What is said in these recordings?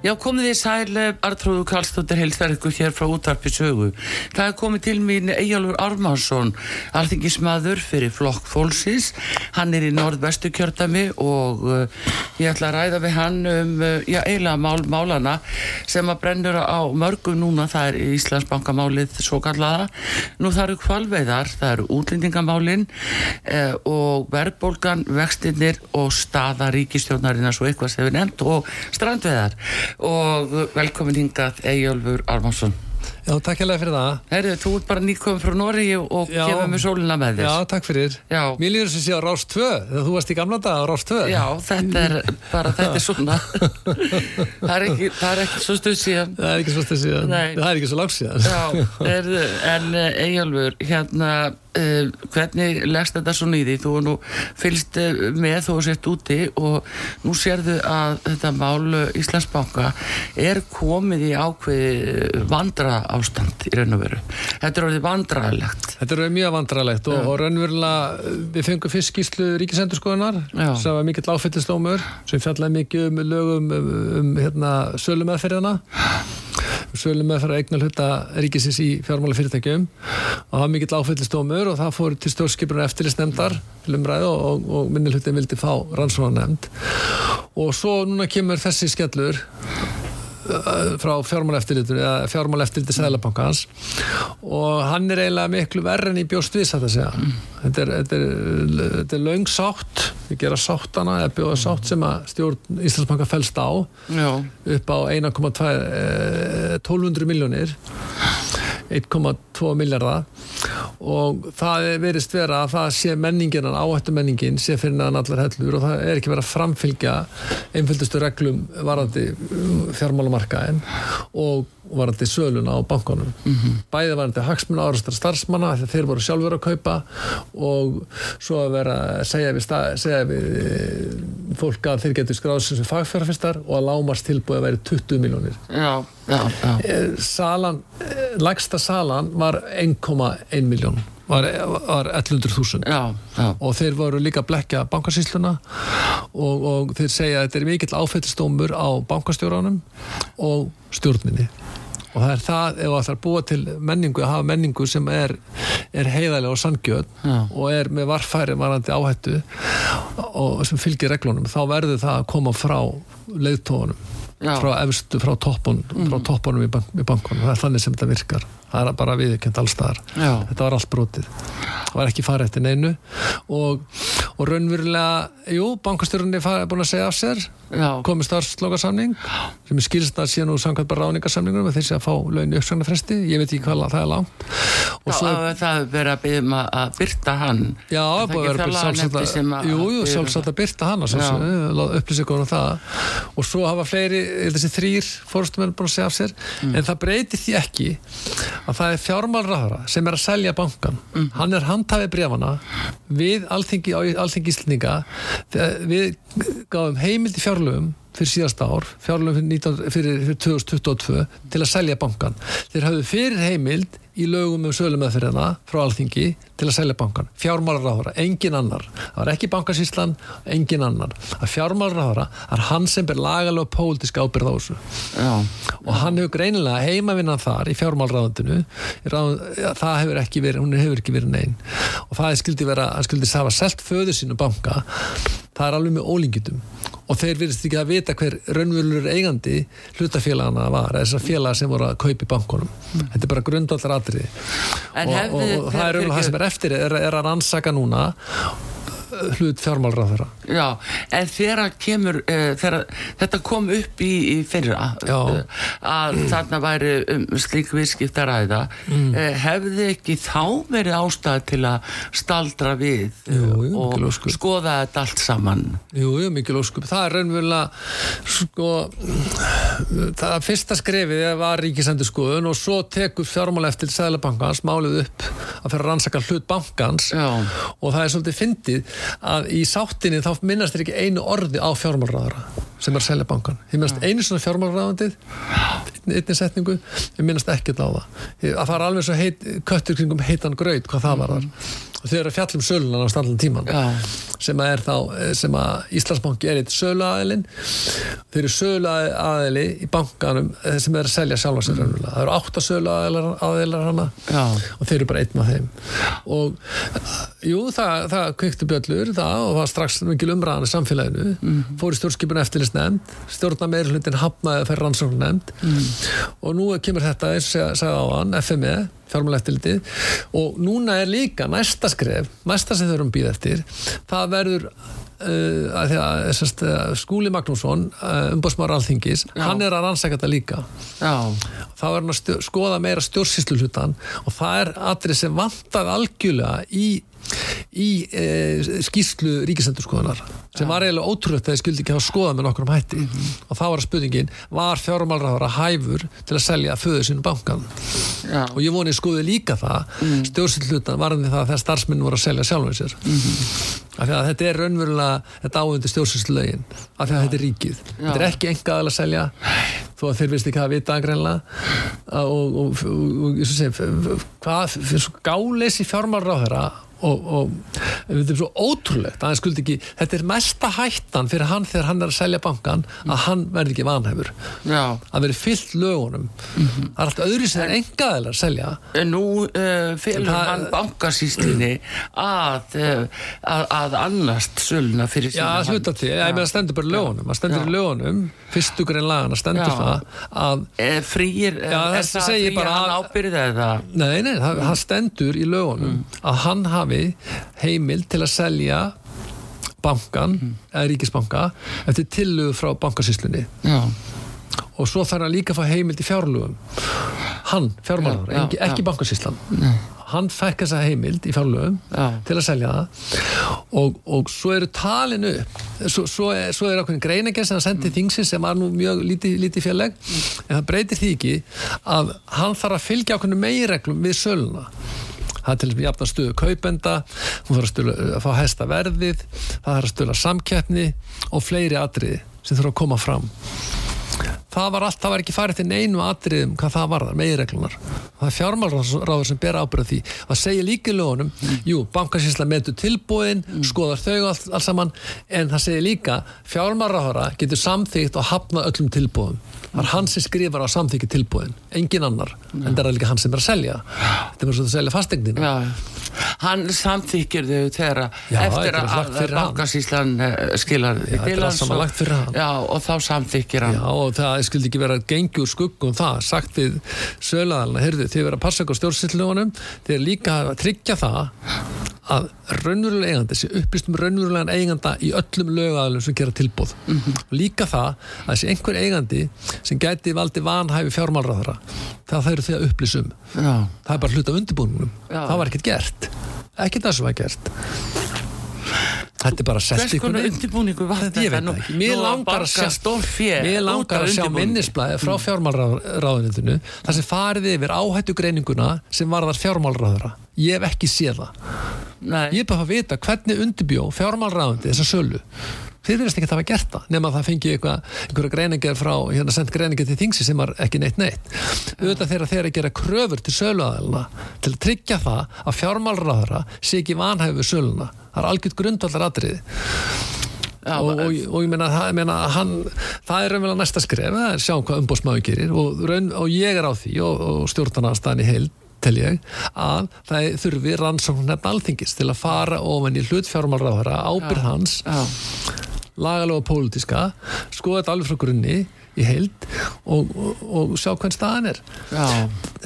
Já, komið þið sæl, Artrúðu Karlsdóttir heilsar ykkur hér frá útvarpi sögu. Það er komið til mín Eyjálfur Ármánsson, alþingismadur fyrir Flokk Fólksins. Hann er í norðvestu kjördami og uh, ég ætla að ræða við hann um, uh, já, eiginlega mál, málana sem að brennur á mörgum núna. Það er Íslandsbankamálið svo kallaða. Nú það eru kvalveiðar, það eru útlendingamálin uh, og verðbólgan, vextinnir og staða ríkistjónarinn svo eitthvað sem við nefnt og strandveðar og velkomin hingað Eyjólfur Armansson Já, takk hérlega fyrir það. Herðu, þú ert bara nýkominn frá Nóri og kemur með sólina með þér. Já, takk fyrir. Já. Mér líður sem sé á Rás 2 þegar þú varst í gamla dag á Rás 2 Já, þetta er bara, þetta er svona. Það er ekki, það er ekki svo stuð síðan. Það er ekki svo stið síðan. Nei. Það er ekki svo langt síðan. Já, herðu, en eh, Eyjólfur, hérna uh, hvernig leggst þetta svo nýði þú nú fylgst eh, með þú sért úti og nú sérðu að þetta mál eh, Íslandsbanka er komið í ákveði vandra ástand í raun og veru. Þetta er orðið vandralegt Þetta er mjög vandralegt og, og raunverulega við fengum fyrst skýslu ríkisendurskoðunar Já. sem var mikill áfættistómur sem fjallaði mikið um lögum um, um hérna, sölumeðferðina sölumeðferð eignar hluta ríkisins í fjármála fyrirtækjum og það var mikill áfættistómur og það fór til stjórnskipunar eftirlistnemdar til umræðu og, og, og minni hlutin vildi fá rannsónanemnd og svo núna kemur þessi skellur frá fjármáleftirlitinu eða fjármáleftirliti Sæðlabankans og hann er eiginlega miklu verð en í þetta að segja. Þetta er, þetta er, þetta er löng sátt. Við gera sáttana eða bjóða sátt sem að stjórn Íslandsbanka fælst á. Já, upp á 1,2 eh, 1200 miljónir 1,2 miljardar og það er verist vera að það sé menningin áhættu menningin sé fyrir neðan allar hellur og það er ekki verið að framfylgja einföldustu reglum varandi fjármálamarkaðin og varandi söluna á bankanum. Bæði varandi hagsmuna árastar starfsmanna þegar þeir voru sjálfur að kaupa og svo að vera að segja við, stað, segja við eh, fólk að þeir getur skráð sem fagfjárfistar og að lámast tilbúið að vera 20 miljónir já, já, já. Eh, salan, eh, lægsta salan var 1,1 miljón var, var 1100.000 Já, já, og þeir voru líka að blekja bankasýsluna og, og þeir segja að þetta er mikill áfættistómur á bankastjóranum og stjórninni og það er það ef það að búa til menningu að hafa menningu sem er, er heiðarlega og sangjöð og er með varfæri varandi áhættu og sem fylgir reglunum þá verður það að koma frá leiðtóðunum frá efstu, frá toppun frá toppunum í, bank, í bankunum, það er þannig sem þetta virkar. Það er bara viðkjönd allstaðar þetta var allt brotið. Það var ekki farið eftir neinu. Og, og raunverulega, jú, bankastjórunni er búin að segja af sér. Komið starfslokasamning sem er skilst að sé nú samkvæmt bara ráningasamningunum með þessi að fá laun í uppsagnarfresti ég veit ekki hvað það er langt. Og svo, að það hefur verið að byggja um að- að byrta hann. Já, það búið ekki að sjálfsagt að að- biður um sjálfsagt að byrta hann og upplýsingur um það. Og svo hafa fleiri, þessi þrýr fórstumir búin að segja af sér. Mm. en það breytir því ekki að það er fjármálraðara sem er að selja bankan Mm. hann er handhafið brefana við alþingi Íslendinga. Þegar við gáðum heimild í fjárlögum fyrir síðasta ár, fjárlögum fyrir, 19, fyrir, fyrir 2022 til að selja bankan. Þeir hafðu fyrir heimild í lögum um sölumeðferðina frá alþingi til að selja bankan. Fjármálaráðara, engin annar. Það var ekki bankasýslan, engin annar. Að fjármálaráðara er hann sem ber lagalega og pólitísk ábyrð á þessu. Já, Og hann hefur greinilega heimavinnan þar í fjármálráðundinu, það hefur ekki verið, hún hefur ekki verið neinn. Og það skildi vera, hann skildi hafa selt föðu sínu banka, það er alveg með ólíkitum. Og þeir virðist ekki að vita hver raunvölur eigandi hlutafélagana var, þessar félaga sem voru að kaupa í bankunum. Þetta er bara grundvallar atriði. En Og, og, og það er raunverulega það sem er eftir, er, er að rannsaka núna hlut fjármálráðara Já, en þegar kemur uh, þegar þetta kom upp í, í fyrra uh, að þarna væri um, slík viðskiptaræða mm. uh, hefði ekki þá verið ástæð til að staldra við Jú, jú, og skoða þetta allt saman Jú, jú, mikil óskup. Það er raunverulega, sko, það fyrsta skrefið var ríkisendur skoðun og svo tekur fjármála eftir Sæðlabankans málið upp að fyrir að rannsaka hlut bankans Já. og það er svolítið fyndið að í sáttinni þá minnast þér ekki einu orði á fjármálraðara sem er að selja bankan. Ég minnast einu svona fjármálraðandið, einni setningu, ég minnast ekkert á það. Að það er alveg svo heit, köttur kringum heitan graut hvað það var þar. Og þau eru að fjalla um sölunan á standlan tíman Já. sem að er þá, eh, sem að Íslandsbanki er eitt söluaðilinn þeir eru söluaðili í bankanum eh, sem er að selja sjálfa sér raunverulega. það eru átta söluaðilar hana Já. og þeir eru bara einn af þeim og jú, það, það kveikti bjöllur það og var strax mikil umræðan í samfélaginu fór í stjórnskipun eftirlitsnefnd stjórna meira hlutin hafnaði að færa rannsókn nefnd og nú kemur þetta eins og segja á hann, FME fjármálæftilitið og núna er líka næsta skref, næsta sem þau erum býð eftir það verður uh, að að sest, uh, Skúli Magnússon uh, umbásmar alþingis, Já. hann er að rannsaka þetta líka. Já, þá er hann að skoða meira stjórnsýslu hlutan og það er atrið sem vantar algjörlega í í e, skýslu ríkisendurskoðunar sem var eiginlega ótrúlegt að þið skildi ekki hafa skoðað með nokkrum hætti og þá var spurningin var fjármálraðara hæfur til að selja föðu sinu bankan já, og ég voni skoði líka það mm. stjórnsýslutan varðandi það þegar starfsminn voru að selja sjálfum sér af því að þetta er raunverulega þetta áhundi stjórnsýslulögin af því að þetta er ríkið þetta er ekki enga að selja þó að þeir vist ekki að vita greinlega og, og, og, og og, og þetta er svo ótrúlegt að hann skuldi ekki, þetta er mesta hættan fyrir hann þegar hann er að selja bankan að hann verði ekki vanhefur já. að veri fyllt lögunum. Það er allt öðru sem er engaðilega að selja. En Nú uh, fylgur hann bankasýslinni að, uh, að, að annast söluna fyrir Já, sína að hluta til, ég meina stendur bara lögunum. Að stendur lögunum, fyrstu grein lagana stendur Já. það að Eh, Frýir, Já, er þessi það segir bara hann að-? Nei, nei, það, það stendur í lögunum að hann hafi heimil til að selja bankan, eða ríkisbanka eftir tillögu frá bankasýslunni. Já, og svo þarf hann líka að fá heimild í fjárlögum. Hann, fjármálar, Já, já, ekki, bankasýslan. Hann fekk þessa heimild í fjárlögum Já. til að selja það. Og, og svo eru talin upp svo, svo, er, er ákveðin greinagerð sem hann sendi mm. þingsins sem var nú mjög lítið, lítið fjalleg en það breytir því ekki að hann þarf að fylgja ákveðinu megireglum við söluna það er til þess að jafna stöðu kaupenda hún þarf að, stölu, að fá hæsta verðið það þarf að stöla samkeppni og fleiri atriði sem þurfa að koma fram. Það var allt, það var ekki farið til neinu atriðum hvað það varðar, megireglunar það er fjármálráður sem ber ábyrða því. Það segir líka í lögunum, jú, bankasýsla metur tilbúin, skoðar þau allt, allt saman, en það segir líka fjármálráðara getur samþýgt og hafna öllum tilbúðum, það er hann sem skrifar á samþykki tilbúin, engin annar en það er líka hann sem er að selja. Þetta er bara svo að selja fastegnina já. Hann samþykir þau þegar Já, eftir að, bankasýslan uh, skilar er til hans og- lagt fyrir hann. Já, og þá samþykir hann. Já, og það skildi ekki vera úr skuggum það, sagt við sölaðalina, heyrðu, þið verða að passa ykkur stjórnsýtlugunum, þið er líka að tryggja það að raunverulega eigandi, þessi upplýst um raunverulegan eiganda í öllum lögaðalum sem gera tilbúð. Og líka það að þessi einhver eigandi sem gæti valdi vanhæfi fjármálraðara, það það eru þið að upplýsum. Já, Það er bara hluta undirbúningnum. Já. Það var ekkert gert. Ekkert það sem var gert. Þetta er bara sett hvers konar undirbúningu var Þetta ég veit það ekki. Mér langar að mér langar að sjá minnisblæði frá fjármálráðunitinu þar sem farið yfir áhættu greininguna sem varðar fjármálráðura. Ég hef ekki séð það. Nei, Ég er bara að vita hvernig undirbjó fjármálráðundi þessa sölu. Þeir verðast ekki að hafa gert það nema að það fengi einhverja greiningar frá, hérna sendt greiningar til þingsi sem var ekki neitt neitt. Auðvitað þeirra þeirra að gera kröfur til söluaðalina til að tryggja það að fjármálráðura sé ekki vanhæfu söluna. Það er algjört grundvallar atriði já, og, og, og ég meina, það, meina hann, það er raunverulega næsta skref það er sjáum hvað umbóðsmaður gerir og, raun, og ég er á því og, stjórnarnarstaðan í heild tel ég að það þurfi rannsókn nefn alþingis til að fara ofan í hlutfjármálráðara ábyrð hans já, lagalega og pólitíska skoða þetta alveg frá grunni í heild og, og, og sjá hvern staðan er. Já,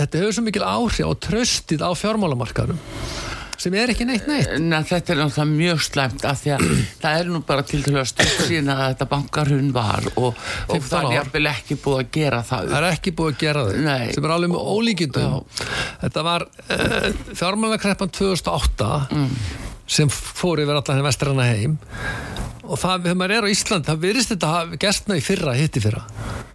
þetta hefur svo mikil áhrif á tröstið á fjármálamarkaðum sem er ekki neitt neitt. Nei, þetta er náttúrulega mjög slæmt af því að það er nú bara til til að stutt síðan að þetta bankarhun var og, og 15 það er ár. jafnvel ekki búið að gera það það er ekki búið að gera þau Nei. sem er alveg með ólíkindum. Þetta var uh, fjármálakreppan 2008 sem fór yfir allan henni vestræna heim og það, þegar maður er á Ísland það virðist þetta hafa gestna í fyrra hitti fyrra.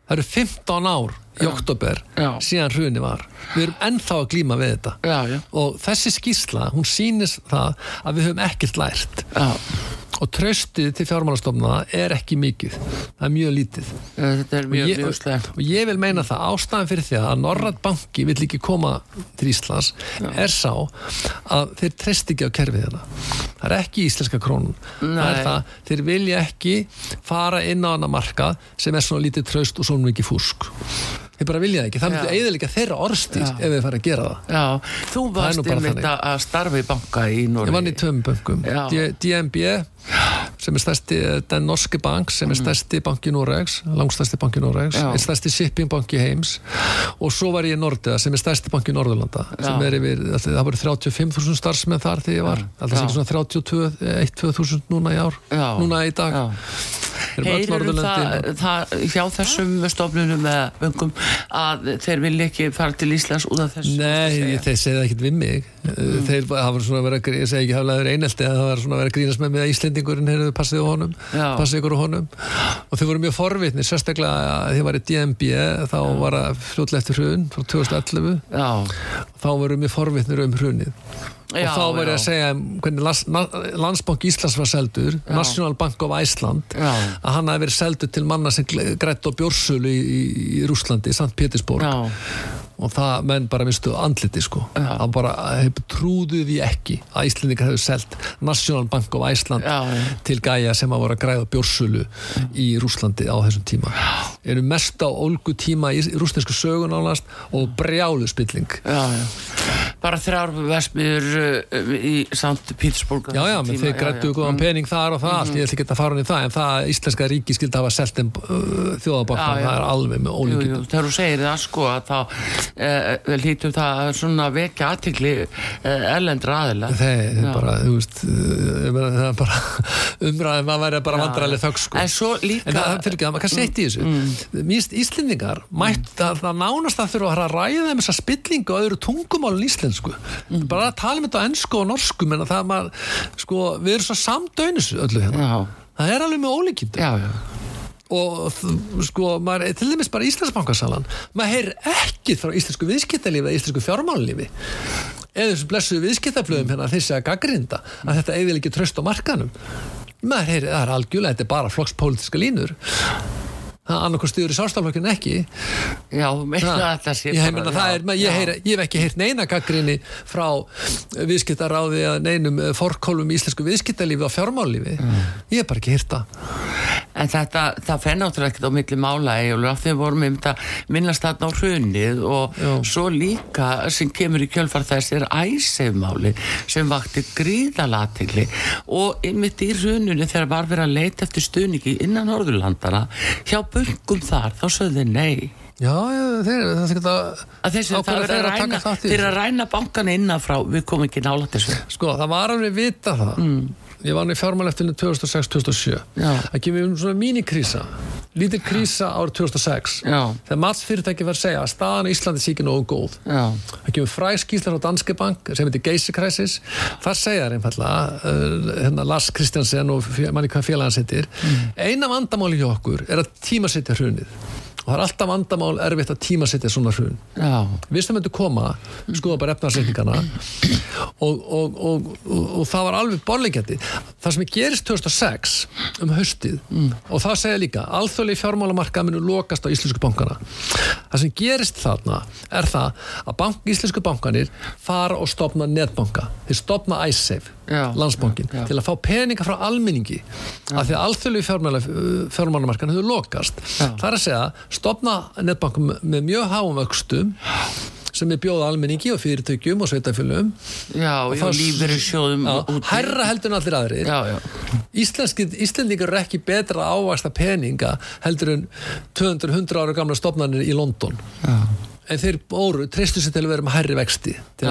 Það eru 15 ár í oktober síðan hruni var. Við erum ennþá að glíma við þetta. Já, já, og þessi skýrsla, hún sýnis það að við höfum ekkert lært. Já. Og tröstið til fjármálastofna er ekki mikið, það er mjög lítið. Þetta er mjög, slæmt og ég vil meina það ástæðan fyrir því að Norrad banki vill ekki koma til Íslands er sá að þeir treyst ekki á kerfið hérna það er ekki íslenska krónun það er það, þeir vilja ekki fara inn á hana marka sem er svona lítið tröst og svona mikið fúsk þeir bara vilja ekki, það myndi Já. eiginlega þeirra orðstíð Já. ef við fara að gera það. Já, þú varst einmitt að í banka í Noregi. Ég vann í Já. D- DNB sem er stærsti, den norske bank sem er stærsti banki Noregs langstærsti banki Noregs, Mhm. Er stærsti shippingbanki heims. Og svo var ég í Nordea sem er stærsti banki Norðurlanda yfir, það voru 35.000 starfsmenn þar þegar ég var, alltaf svona 32 1-2.000 núna í ár? Já. núna í dag? Já. Heyrir það, það hjá þessum stofnunum með böngum að þeir vilja ekki fara til Íslands út af þessu Nei, þeir segja það ekkert við mig. Mm. þeir hafa svona verið að ég segi ekki verið einelti en það var svona verið að grínast með mig að Íslendingurinn heyrðu passið á honum Já. passið ykkur á honum. Og þau voru mjög forvitni sérstaklega að því var í DNB þá var að fljótlega eftir hrun frá 2011 Já, þá voru mjög forvitnir um hrunið Já, og þá var ég já. að segja hvernig lands, Landsbank Íslands var seldur National Bank of Iceland Já. að hann hafi verið seldur til manna sem grætt á bjórsölu í, í, í Rúslandi, St. Petersburg já, og það menn bara mistu andliti sko Já. það bara hef, trúðu því ekki að Íslendingar hefur selt National Bank of Iceland Já, já. til gæja sem að voru að græða bjórsölu í Rúslandi á þessum tíma eru mest á ólgu tíma í rúsnesku sögun ánast og brjálu spilling. Bara þrjár vesmiður uh, í St. Petersburg Já, já, tíma, þeir grættu góðan pening þar og það allt, ég ætla ekki að fara hann í það en það að íslenska ríki skildi hafa selt þeim uh, þjóðabankan, Já, já. það er alveg með ólíkindum þegar þú segir það sko að þá uh, lítum það að svona vekja aðtikli uh, ellendra aðila? Þeir, þeir Já. bara, þú veist, það er bara umræðum að vera bara vandræðileg þögg sko. En svo líka En það fyrir ekki að maður kannski eitt í þessu. Mm. Íslendingar mætt það, það nánast að þurfa að ræða þeim þessa spillingu og öðru tungumálun íslensku. Bara að tala um þetta á ennsku og norsku menn að það maður, sko, við erum svo samdaunis öllu hérna. Já, það er alveg með ólíkjum og sko, maður, til dæmis bara Íslandsbankasalan. Maður heyr ekki frá íslensku viðskiptalífi eða íslensku fjármálulífi eða þessu blessu viðskiptaflöðum hérna þessi að gaggrinda að þetta eða ekki tröst á markanum maður heyri, það er algjörlega, þetta er bara flokkspolítiska línur það annarkoð stuður í sástaflokkinu ekki? Já, meina Ha, þetta sé ég, bara- það er, ég, já. heyri, ég hef ekki heyrt neina gaggrinni frá viðskiptaráði eða neinum eh, forkólum í íslensku viðskiptalífi og fjármállífi ég hef bara ekki heyrt það. En þetta, það fer náttúrulega ekkert á milli mála af því við vorum um þetta minnast þarna á hrunið og Já. svo líka sem kemur í kjölfar þess er æsefmáli sem vakti gríðalatikli og einmitt í hruninu þegar var verið að leita eftir stuðningi innan Norðurlandana hjá böngum þar, þá sögðu þeir nei. Já, já, þeir, það er þetta að þessi það er að að ræna þeir að ræna bankana innanfrá við komum ekki nála þessu. Sko, það var alveg vita það Ég var hann í fjármáleftinu 2006-2007 Já. Það kemur um svona mínikrísa Lítil krísa árið 2006 Já. Þegar matsfyrirtæki var að segja að staðan í Íslandi sé ekki nógu góð. Já, Það kemur fræg skýslar á Danske Bank sem heitir Geise Crisis. Þar segja þeir einfallega uh, hérna Lars Kristjansen og manni hvað félagans heitir. Eina vandamáli hjá okkur er að tímasetja hrunið og það er alltaf vandamál erfitt að tímasetja svona hrun. Já, við sem myndu koma skoða bara efnarsreikningana og, og, og, og, það var alveg borlegjandi það sem gerist 2006 um haustið og það segja líka alþjóðlega fjármálamarka munu lokast á íslensku bankana. Það sem gerist þarna er það að bank, íslensku bankanir fara og stopna netbanka. Þeir stopna iSafe Já. til að fá peninga frá almenningi af því að alþjóðlega fjármálamarkan hefur lokast. Já. það er að segja stopna netbankum með mjög háum vöxtum sem er bjóða almenningi og fyrirtökjum og sveitafélum já, já, lífeyri sjóðum herra heldur en allir aðrir. Já, já, Íslendingar eru ekki betra að ávasta peninga heldur en 200-100 ára gamla stopnarnir í London en þeir bóru, treystu sér til að vera með hærri vexti til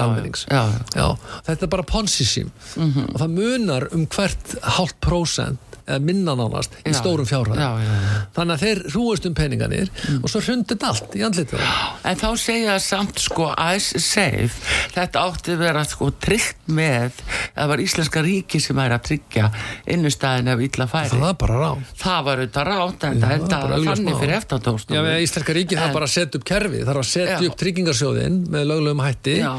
já. þetta er bara ponsi-sím og það munar um hvert hálft prósent minna nánast í stórum fjárhæð já, já, já. þannig að þeir rúast um peninganir og svo hrundið allt í andlitið. En þá segja samt sko Ice Safe, þetta átti að vera sko tryggt með, það var Íslenska ríki sem er að tryggja innustæðin ef illa færi. það er bara rán. Það var auðvitað rátt en það enda bara augljóst þannig fyrir við Íslenska ríki þarf En- bara að setja upp kerfi þarf að setja upp tryggingarsjóðin með löglegum hætti Já.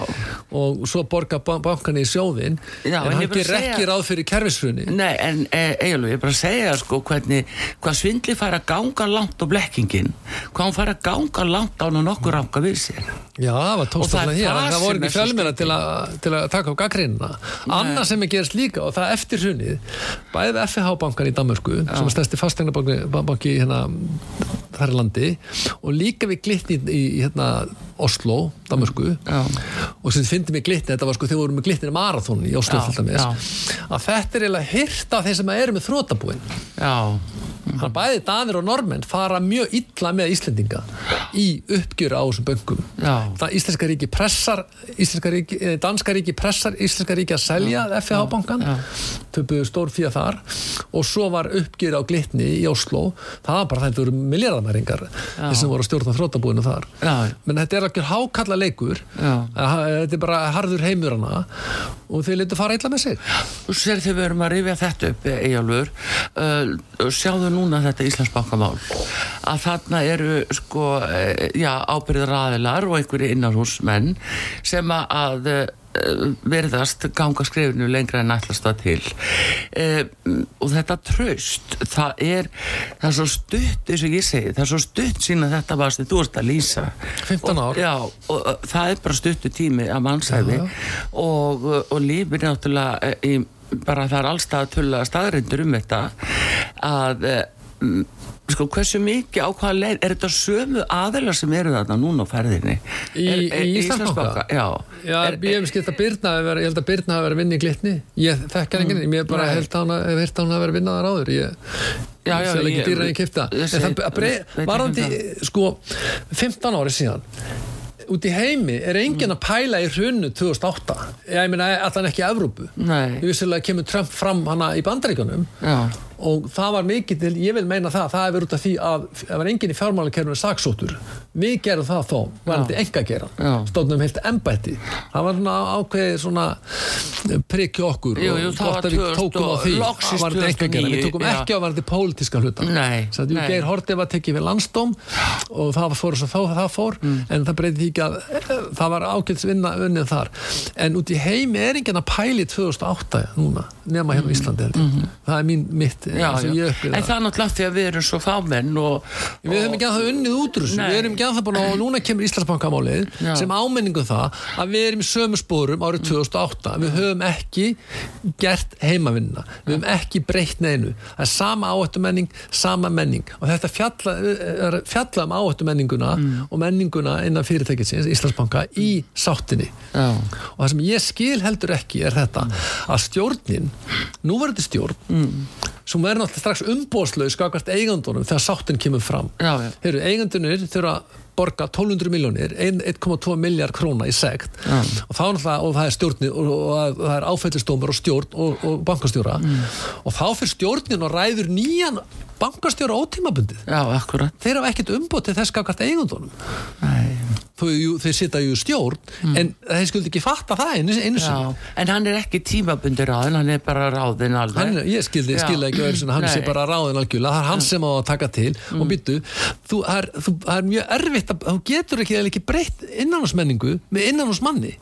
og svo borga ba- bankan í sjóðin Já, en en hann ger ekki ráð fyrir kerfisfruni Nei, en eiginlega, ég er bara að segja sko hvernig, hvað svindli fær að ganga langt og blekkingin, hvað hún fær að ganga langt án og nokkur ranga við sér. Já, það var er hér, það það voru er ekki fjölmjöla skrítið. til, til að taka á gaggrínuna. Annað sem er gerist líka og það eftir hrunið, bæði við FH bankan í Danmörku, sem er stærsti fastegnabanki hérna þar í landi og líka við glitni í, í hérna Oslo, Danmörku Já. og sem þið fyndi mig glitni, þetta var sko þegar voru með glitni marathón í Oslo Já, að þetta er eiginlega hyrt af þeir sem eru með þrótabúin. Já, Þannig að bæði danir og normenn fara mjög illa með Íslendinga í uppgjur á þessum böngum. Já. Það Íslenska ríki pressar, Íslenska ríki, eh, danska ríki pressar Íslenska ríki að selja FH-bankan, töpuðu stór fyrir þar og svo var uppgjur á glitni í Oslo, það var bara þetta voru miljardamæringar, þeir sem voru að stjórna þrótabúinu þar. Já. Menn þetta er ekki hákalla leikur, Já. Eh, þetta er bara harður heimur hana og þeir letu fara illa með sig. Sér þegar við erum að rifja þetta upp, núna þetta Íslandsbankamál, að þarna eru sko, uh, já, ábyrðar aðilar og einhverju innarhúsmenn sem að uh, verðast ganga skrifinu lengra en ætlast það til. Uh, og þetta tröst það er, það er svo stutt eins og ég segi, það er svo stutt sína þetta varst þú ert að lýsa. 15 ár. og, já, og það er bara stuttu tími að mannsæfi og, og lífið náttúrulega í, bara það er allstað að tulla staðrindur um þetta að mm, sko hversu mikið á hvaða leið er þetta sömu aðelar sem eru þarna núna á ferðinni? Í- Er- er- í Íslandsbanka? já, Já, er, ég hef skilt að verið, ég held að Birna hafi verið að vinna í glitni. Ég þekkar enginn, ég bara held að hún hef heyrt að hún hafi verið að vinna þar áður. Ég sel ekki dýra en ég kipta að um sko, 15 ári síðan út í heimi er enginn að pæla í hrunnu 2008, ég meina allan ekki Evrópu, ég vissilega kemur Trump fram hana í bandaríkunum já, og það var mikið til, ég vil meina það það hefur út af því að það var enginn í fjármálakerfinu saksóttur, við gerum það þó varandi enga gera, Já. stóðnum heilt embætti, það var svona ákveðið svona prikki okkur Jú, jú, og það gott var að við 2000 tókum á því loksins varandi enga gera, við 2009, tókum já. ekki á varandi pólitíska hluta Svo að nei. Geir Horti var tekið við landsdóm og það fór svo þá það fór Mm. en það breyti því ekki að eh, það var ákveðs vinna unnið þar en út í heimi enginn að pæli 2008 núna, nema hérna á Íslandi held ég. það er mín mitt Mm. já, já. en það er náttúrulega því að við erum svo fámenn og, Við höfum ekki að það unnið út úr þessu, Nei. við erum ekki að það búin og núna kemur Íslandsbankamálið sem ámenningu það að við erum í sömu spórum árið 2008, við höfum ekki gert heimavinna, við höfum ekki breytt neinu, það er sama áhættumenning, sama menning. Og þetta fjalla, fjalla um áhættumenninguna Mm. og menninguna innan fyrirtækisins Íslandsbanka í sáttinni. Já, og það sem ég skil heldur ekki er þetta að stjórnin, núverandi stjórn Mm. sem verður náttúrulega strax umbóðslaus skakast eigandunum þegar sáttin kemur fram Já, já. Heyrðu, eigendunir þurfa að borga 1200 miljónir 1,2 miljard króna í segt Já. og, og það er stjórnin og, og, og það er áfællistómur og stjórn og, og bankastjóra Mm. og þá fyrir stjórnin og ræður nýjan bankastjóra ótímabundið já, þeir hafa ekkert umbóð til þess skakast eigandunum Nei. Þau, þeir sita ju stjórn en þeir skuldi ekki fatta það einu, einu Mm. Já, en hann er ekki tímabundir ráðin, hann er bara ráðin alveg. Ég skildi, Já. skildi ekki svona, hann Nei. sé bara ráðin algjörlega, það er hann sem á að taka til og byttu, þú, þú, er mjög erfitt að, þú getur ekki, ekki breytt innanhúsmenningu með innanhúsmanni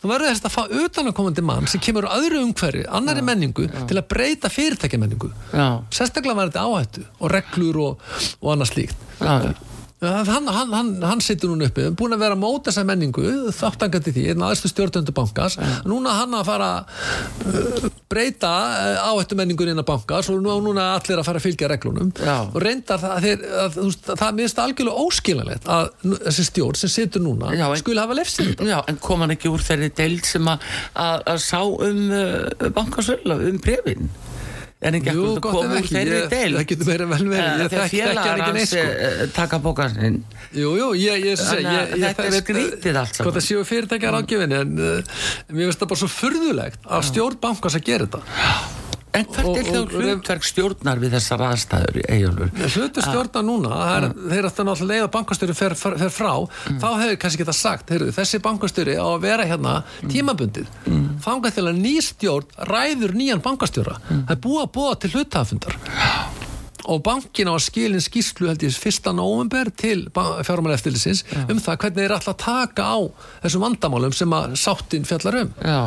þú verður þess að fá utanakomandi mann sem kemur á öðru umhverfi, annari menningu til að breyta fyrirtækjamenningu Já, sérstaklega var þetta áhættu og reglur og, og annað slíkt já, já. Hann, hann, hann, hann situr núna uppi, búin að vera að móta þessa menningu, þáttangandi því, einn aðstu stjórnöndu bankans, núna hann að fara uh, breyta uh, áhættu menningur innan bankans og nú, núna allir að fara að fylgja reglunum Já. og reyndar það, þeir, að, veist, það minnst algjörlega óskilanlegt að þessi stjórn sem situr núna Já, en- skuli hafa lefsið þetta. Já, en kom hann ekki úr þeirri deild sem að, að, að sá um uh, bankasölu, um brefin? En ekki Jú, að koma úr þeirri deil það getur meira vel verið, ég Þegar félagar hans sko. eh, taka bókansinn Jú, jú, ég, ég, Þannig að ég þetta er veit- skrítið allt saman. Hvort það séu fyrirtækjar ágjöfinni en mér finnst það bara svo furðulegt að stjórn bankans að gera þetta En hvert er þá hlutverk stjórnar við þessar aðstæður í Eyjólfur? Hlutu stjórna núna, það er, þeir að það náttúrulega að bankastjóri fer, fer, fer frá. Þá hefur kannski geta sagt, heyrðu, þessi bankastjóri á að vera hérna tímabundið. Þangað til að ný stjórn ræður nýjan bankastjóra. Það er búið að búa til hlutafundar og bankin á að skilin skýslu held ég fyrsta november til fjármáleftilisins um það hvernig þeir að taka á þessum vandamálum sem að sáttin fjallar um. Já,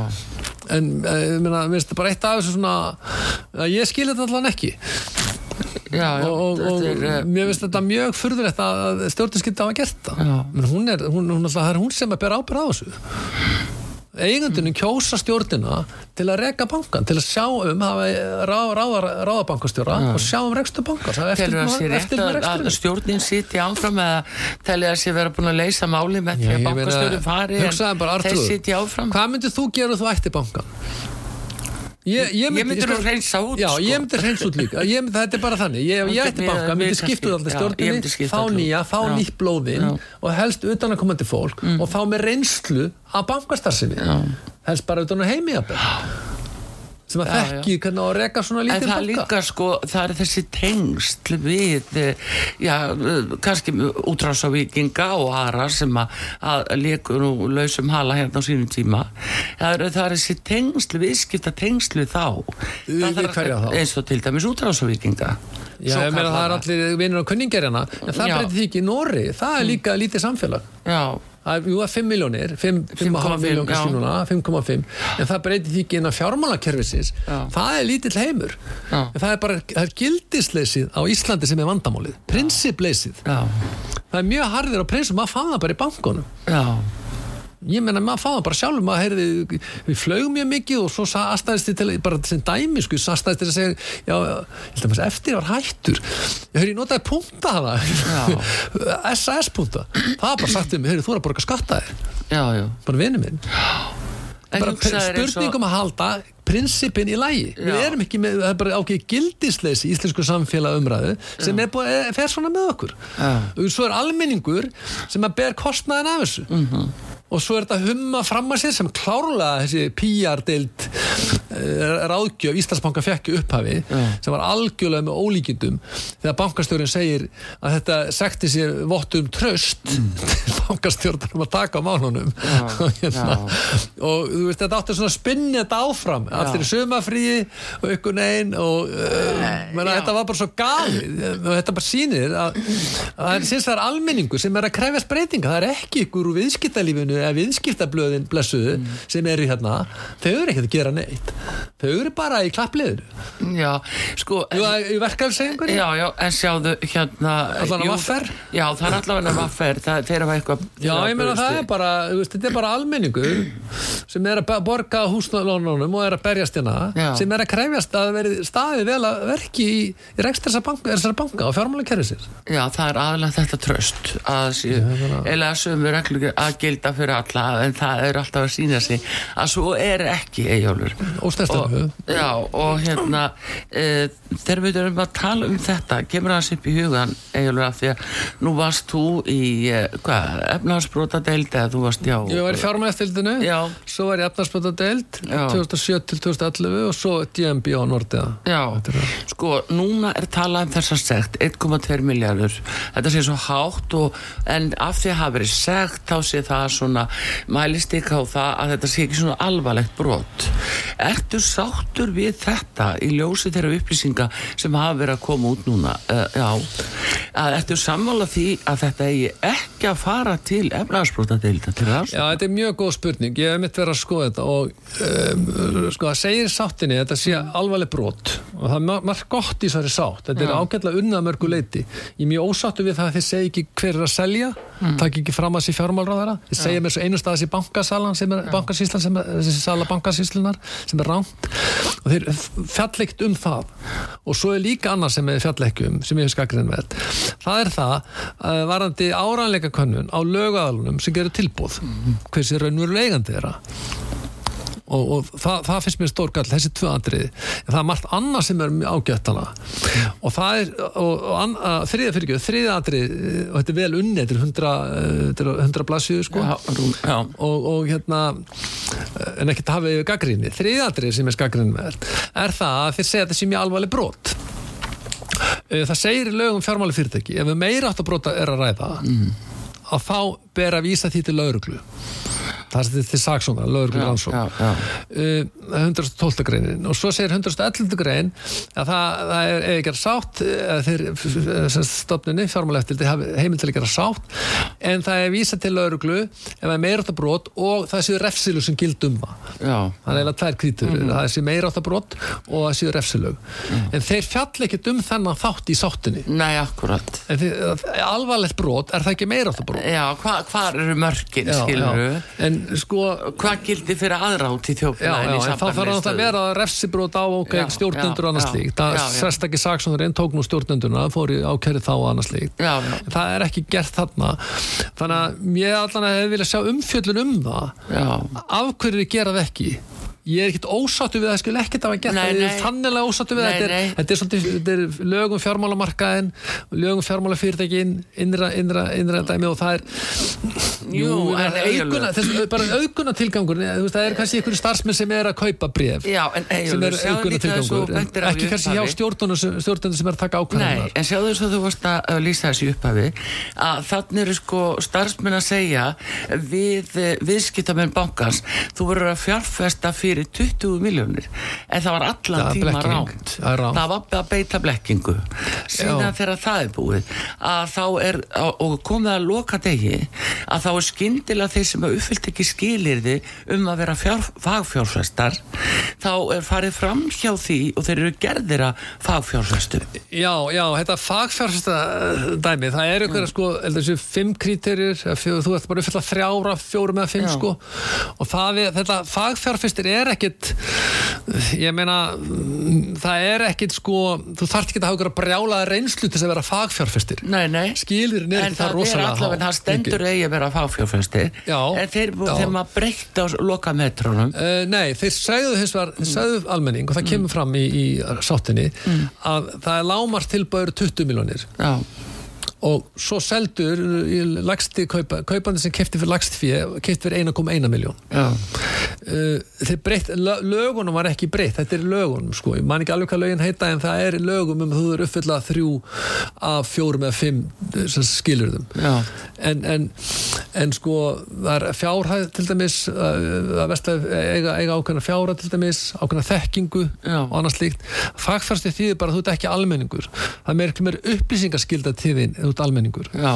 en eh, mér finnst það bara eitt af þessu svona að ég skil þetta allan ekki. Já, já og, og, þetta er, eh, mér finnst þetta mjög furðulegt að stjórnir skilta hafa gert það. Hún er, hún, hún, er hún sem að bera ábyrð á þessu eigundunum kjósa stjórnina til að reka bankan, til að sjá um hafa ráða, ráða, ráða og sjá um Telur það eftirlit sér með- að, að reksturinn. stjórnin sitja áfram eða telur það sér vera búin að leysa máli með því að bankastjórun fari en þeir sitja áfram hvað myndir þú gera þú ætti bankan? Ég, Ég myndi sko- nú hreinsa út, Já, sko. ég myndi hreinsa út líka ég, myndi, Þetta er bara þannig, ég, ég ætti banka myndi skipta út alltaf myndi skipta fá nýja, fá nýtt blóðinn. Mm. og helst utanakomandi fólk og þá með reynslu af bankastarsinni helst bara utan heimi jafnvel. Sem að þekki hvernig að reka svona En lítið það banka. líka sko, það er þessi tengsl við, eh, já, kannski útrásavíkinga og aðra sem að, að leikur nú lausum hala hérna á sínum tíma. Það er, það er þessi þá. Við- Það við þarf- hverja þá? Eins og til dæmis útrásavíkinga. Já, ég meina það er allir vinnur og kunningjar hérna. En það breytir því ekki í Nóri það er líka lítið samfélag. Já, Er, jú, er 5 miljónir, 5,5 miljón kannski núna, 5,5 en það breytir því ekki innan fjármálakerfisins. Já. það er lítill heimur. En það er bara, það er gildisleysið á Íslandi sem er vandamálið, prinsipleysið. Það er mjög harðir á prinsip, maður fann það bara í bankunum. Já. Ég menna maður það bara sjálfur maður heyrði, við flögum mjög mikið og svo aðstæðist þið til, bara sem dæmi sko, aðstæðist þið að segja, já, ég held að maður eftir var hættur, ég höfði notaði punta það, SAS punta. Það var bara sagt um, heyrði, þú er að borga skatta þér. Já, já. bara vinnu minn. Bara spurningum að halda prinsipin í lægi við Já. erum ekki með, það er bara ákveð gildisleysi í íslensku samfélag umræðu sem er búið, er, fer svona með okkur. Já. og svo er almenningur sem að ber kostnaðin af þessu. Mhm. Og svo er þetta humma fram að sér sem klárlega þessi PR-deild ráðgjöf Íslandsbanka fekk upphafi Já. sem var algjörlega með ólíkindum þegar bankastjórinn segir að þetta sekti sér vott um tröst til bankastjórnum að taka á málunum. Og, hérna, og þú veist þetta svona að spinna þetta áfram allir sumafríi og ykkur negin og uh, menna, þetta var bara svo galið og þetta bara sýnir að, að það er, það er almenningu sem er að krefjast breytinga það er ekki ykkur úr viðskiptalífinu eða viðskiptablöðin blessuðu sem eru hérna, þau eru ekkert að gera neitt þau eru bara í klappliðinu. Já, sko... Jú, í verkefælsegingunni Já, já, en sjáðu hérna Allavega vaffer? Já, það er allavega vaffer það, Þeir hafa eitthvað Já, ég meina það er bara, þú þetta er bara almenningur sem er að borga húsnálónunum og er að berjast hérna sem er að krefjast að veri staðið vel að verki í, í rekst þessar banka, banka og fjármálakerfisins. Já, það er aðalega þetta tröst að eða sömu reglur að gilda fyrir alla en það er alltaf að sína sig að svo er ekki Eyjólfur Óstæðstöfu. Já, og hérna e, þegar við erum að tala um þetta kemur það upp í hugan af því að nú varst þú í e, hvað, efnahagsbrota deild eða þú varst, já Ég var í fjármálastildinu, Já. svo var ég efnarsböndadeild Já. 2007 til 2011 og svo DMB á Nordiða. Já, er sko, núna er talað um þessa sekt 1,2 miljardur þetta sé svo hátt og, en af því að hafa verið sekt þá sé það svona mælist ekki á það að þetta sé ekki svona alvarlegt brot Ertu sáttur við þetta í ljósi þeirra upplýsinga sem hafa verið að koma út núna uh, já, að ertu sammála því að þetta eigi ekki að fara til efnaðarsbrota deilda til það Já, þetta er mjög góð spurning. Ég hef mitt verið að skoða þetta og um, sko, það segir í sáttinni að þetta sé alvarleg brot og það er mar- margt gott í þessari sátt. Þetta er ágætlega unnað mörgu leiti. Ég er mjög ósáttu við það að þið segi ekki hver er að selja, mm. takk ekki fram að sér fjármálráðara. Þið segja mér svo einu staðis í bankasalan sem er bankasíslan sem er, þessi sem er ránt og þeir fjalleikt um það. Og svo er líka annað sem er fjalleikt um sem ég hef skakriðin með það er það uh, varandi áranleika könnun á lögaðalunum sem gerur tilbúð hversi raunverulega eigandi þeirra og, og það, það finnst mér stór gall, þessi tvö andriði en það er margt annað sem er ágætt hana og það er og, og þriða fyrir ekki, þriða andriði og þetta er vel unni, þetta er 100, eh, 100 blassíðu sko. Já, já. og, og hérna en ekki að hafa yfir gaggrinni þriða andriði sem er gaggrinni er það að þeir segja þetta sé mjög alvarleg brot. Eh, það segir í lögum fjármáli fyrirtæki ef við meira átt að brota er að ræða að þá ber að vísa því til lauruglu það er til- saksóna, já. uh, 112. greinin. Og svo segir 111. grein að það, það er eða ekki að sátt eða þeir stofnunni fjármála eftir heimil til að gera sátt en það er vísa til lauruglu ef það er meira brot og það séu refsilu sem gild um það. Það er eiginlega tvær krítur, það sé meira brot og það séu refsilög. En þeir fjall ekkert um þennan þátt í sáttinni. Nei, akkurat. Alvarlegt brot, er það ekki meira brot? Já, hva, hvað eru mörkin, Já, skilur en sko Hvað gildi fyrir aðrátt í Já, já, þjófélaginu í en þá þarf það að vera refsibrót á Já, stjórnendur já, og annað já, slíkt. Það já, já. sérstakki saksónurinn tók nú stjórnendurna fór í ákæri þá og annað slíkt. Já, já, það er ekki gert þarna. Þannig að ég allan að hefði viljað sjá umfjöllun um það. Já. Af hverju þið gera það ekki ég er ekkert ósáttu við að það skil ekkert að gera Nei, það, ég er þannilega ósáttu við Nei, þetta. er, er, svolítið, þetta er lögum fjármálamarkaðin lögum fjármálafyrirtækin innra, innra, innra dæmi og það er Jú, en auguna, Eyjólfur- þess, bara auguna tilgangur það er kannski einhverju starfsmenn sem er að kaupa bref Já, en er sjáðu líka þessu ekki kannski hjá stjórnunum sem, er að taka Nei, ákvæðanar en sjáðu þess að þú varst að lýsa þessi upphafi að þannig eru sko starfsmenn að segja við uh, viðskiptamenn bankans þú verður að fjárfesta fyrir 20 miljónir en það var allan Það tíma ránt Það það var að beita blekkingu. Síðan þegar það er búið að þá er, og komið að loka degi að þá er skyndilega þeir sem að uppfyllt ekki skilirði um að vera fjár, fagfjárfestar þá er farið fram hjá því og þeir eru gerðir að fagfjárfestum Já, já, þetta fagfjárfesta dæmi, það er ykkur sko, heldur þessu fimm kríterir, þú ert bara að uppfylla þrjára, fjórum eða fimm Já. sko og það er, þetta fagfjárfestir er ekkit ég meina mm, það er ekkit sko þú þarft ekki að hafa ykkur að brjála reynslu til þess að vera nei Skilirinn er En það það er allavega, það stendur eigi að vera fagfjárfestir. Já, En þeir, þeir maður breytt á loka metrónum Uh, nei, þeir segðu hins vegar, þeir segðu almenning og það kemur fram í, í sáttinni að það er lámars tilbæður 20 miljónir Já, og svo seldur lagsti kaupa, kaupandi sem kefti fyrir lagst fyrir kefti fyrir 1,1 miljón uh, lögunum var ekki breytt þetta er lögunum sko, ég man ekki alveg hvað lögin heita en það er lögum um þú er uppfylla þrjú af fjórum eða fimm eh, skilurðum en, en, en sko það er fjárhæð til dæmis uh, að vest að eiga, eiga ákveðna fjárhæð til dæmis, ákveðna þekkingu Já. og annað slíkt. Fagfærsti þýðir bara að þú ert ekki almenningur. Það er meira upplýsingaskilda til þín þú ert almenningur. Já,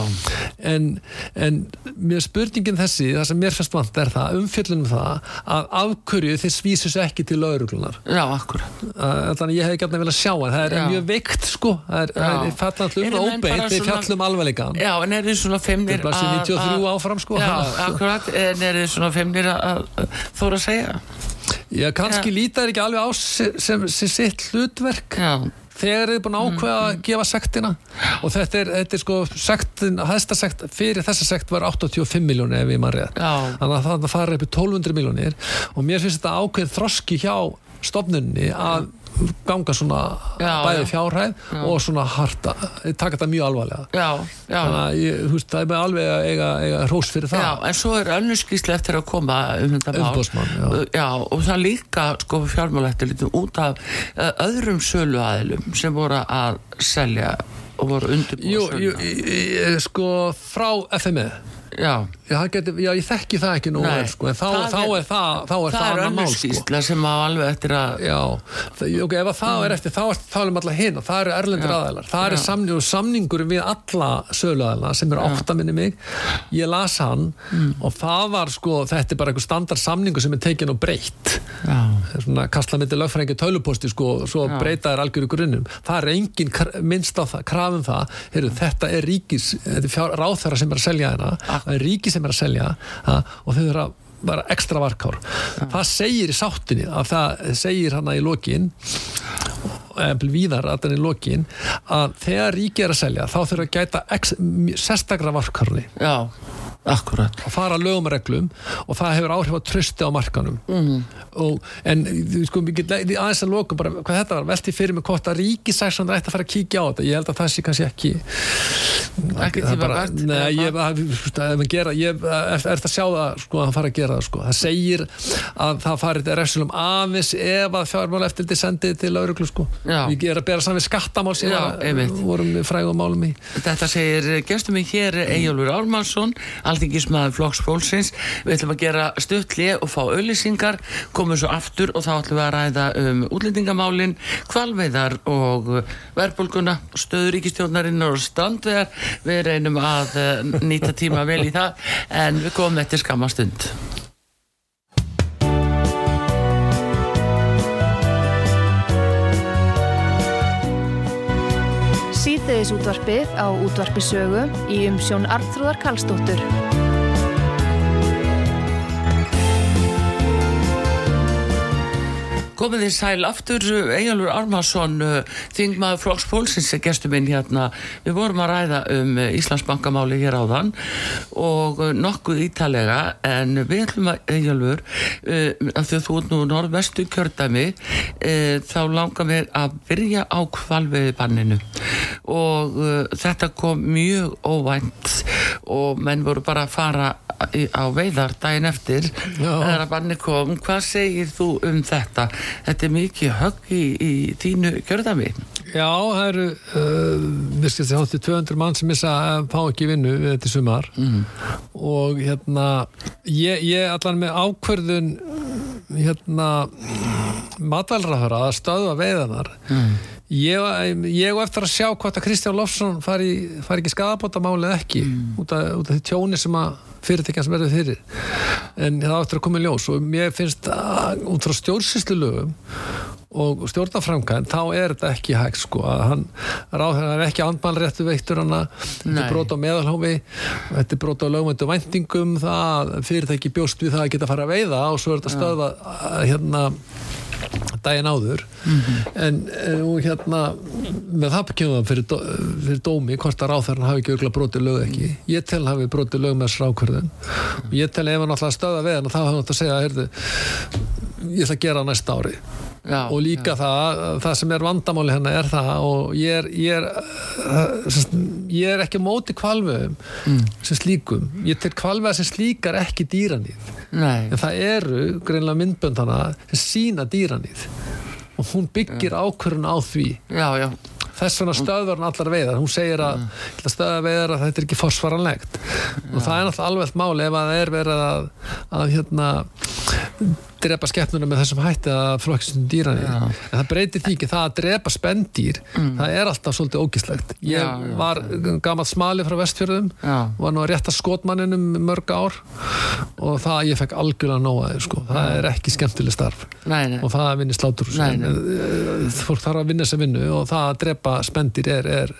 en, en mér spurningin þessi það sem mér fyrst vant er það umfjöllunum það að afhverju þið svísus ekki til lauruglunar já, akkurat þannig að ég hef gætna vel að sjá en það er Já. mjög veikt sko. Það er, það óbeint bara þið svona- fjallum alvarleikan Já, en er þið svona feimnir Þetta er blaðsíðu 93 áfram, sko. Já, akkurat, en er þið svona feimnir að þóra að segja? Já, kannski Já. líta er ekki alveg á sem sitt hlutverk. Já, þegar þið er búin að ákveða að gefa sektina. Og þetta er, þetta er sko sektin, hæsta sekt, fyrir þessa sekt var 85 miljónir ef ég maður rétt. Þannig að það fara upp í 1200 miljónir og mér finnst þetta ákveð þroski hjá stofnunni að ganga svona Já, bæði já. fjárhæð og svona harta, taka þetta mjög alvarlega já, já þannig að ég, veist, það er með alveg að eiga, eiga hrós fyrir það Já, en svo er önnur skýrsla eftir að koma um þetta mál. Já. já. og það líka sko fjármálættilítum út af uh, öðrum söluaðilum sem voru að selja og voru undirbúið Jú, jú, ég- ég- sko frá FME Já, Já, geti, já, ég þekki það ekki nú vel, sko, en þá, það þá er- er það þá er það, það, er mál sko. skýrsla sem á alveg eftir að Já, það, ok, ef að það er eftir þá er það um alla hinn og það eru erlendur aðeinar það eru Já. samning, samningur við alla söluaðeina sem eru átta minni mig. Ég las hann Mm. og það var sko, þetta er bara einhver standard samningur sem er tekin og breytt. Já, svona kastla myndi lögfræðingi töluposti sko, svo Já. breyta þær algjöru grunnum. Það er engin minnst á það, krafum það. Heyrðu, þetta er ríkis, þetta er ráðherra sem er að selja ríki sem er að selja ha, og þau eru að bara ekstra varkár. Það segir í sáttinni að það segir hana í lokin víðar að það í lokin að þegar ríki er að selja þá þurfa að gæta sérstakra varkárni. Já, Akkurat. að fara að lögum og reglum og það hefur áhrif á trösti á markanum mm. og, en sko, aðeins að loka bara hvað þetta var, velti fyrir mig hvort að ríkisæksan ætti að fara að kíkja á þetta, ég held að það sé kannski ekki Ekki það tíma bara, vert, Nei, ég að, er, er að sjá það sko, að hann fara að gera það sko, það segir að það farið resulum aðeins ef að fjármála eftir þetta sendið til lauruglu sko, Já. ég er að bera saman við skattamál sem einmitt. vorum við frægum málum í Þetta segir gestur mig hér Eyjólfur Ármannsson, alþingismæður Flokks Fólksins. Við ætlum að gera stuttli og fá auðlýsingar, komum svo aftur og þá ætlum við að ræða um útlendingamálin, kvalveiðar og verðbólguna, stöður ríkistjónarinnar og strandvegar. Við reynum að eh, nýta tíma vel í það en við komum eftir skamma stund. Síðdeðis útvarpið á útvarpi sögu í umsjón Arnþróðar Karlsdóttur. Komið þið sæl aftur, Eyjálfur Armarsson, þingmaður Flokks Pólsins er gestur minn hérna. Við vorum að ræða um eh, Íslandsbankamáli hér áðan og eh, nokkuð ítalega en við ætlum að, uh, af því að þú ert nú norðvestu kjördæmi, uh, þá langar við að byrja á kvalveiði banninu og þetta kom mjög óvænt og menn voru bara að fara á veiðar daginn eftir þegar að banni kom. Hvað segir þú um þetta? Þetta er mikið högg í, í þínu kjörðami. Já, það eru uh, við skilst þess að 200 mann sem missa að fá ekki vinnu við þetta sumar. Og hérna ég, ég allan með ákvörðun hérna matalræðara að stöðva veiðanar ég, ég eftir að sjá hvort að Kristján Lofsson fari, fari ekki skadabótamáli eða ekki út, af, út af því tjóni sem að fyrirtækjan sem verður fyrir. En það áttur að koma í ljós og mér finnst að út frá stjórnsýslu lögum og stjórnaframkvæm þá er þetta ekki hægt sko að hann ráður er ekki andmálréttu veittur hana þetta Nei. er brot á meðalhófi þetta er brot á lögmæntu væntingum það fyrirtæki bjóst við það að geta að fara að veiða og svo er þetta stöða hérna daginn áður. En, en og hérna með það kemur það fyrir, dó, fyrir dómi hvort að ráþarinn hafi ekki auðvitað brotið lög ekki. Ég tel hafi brotið lög með þessar ákvörðun og ég tel ef hann alltaf stöða við hann þá hafa hann átt að segja heyrðu, ég ætla að gera næsta ári Já, og líka það, það sem er vandamáli hérna er það og ég er, ég er, uh, ég er ekki móti kvalveðum sem slíkum. Ég tel kvalveða sem slíkar ekki dýranýð Nei, en það eru greinlega myndbönd hana sem sína dýranýð og hún byggir ákvörun á því. Já, já, þess vegna stöðvar hann allar veiðar. Hún segir að, mm. stöðvar veiðar að þetta er ekki forsvaranlegt. Og það er náttúrulega alveg máli ef að það er verið að, að hérna drepa skeppnuna með þessum hætti að flokkistum dýrani Já. en það breytir því ekki það að drepa spendýr það er alltaf svolítið ógislegt. Ég Já, já, var gamalt smali frá vestfjörðum var nú að rétta skotmanninum mörg ár og það ég fekk algjörlega því sko. það er ekki skemmtileg starf. Nei, nei, og það er vinni slátur nei. fólk þarf að vinna sem vinnu og það að drepa spendir er, er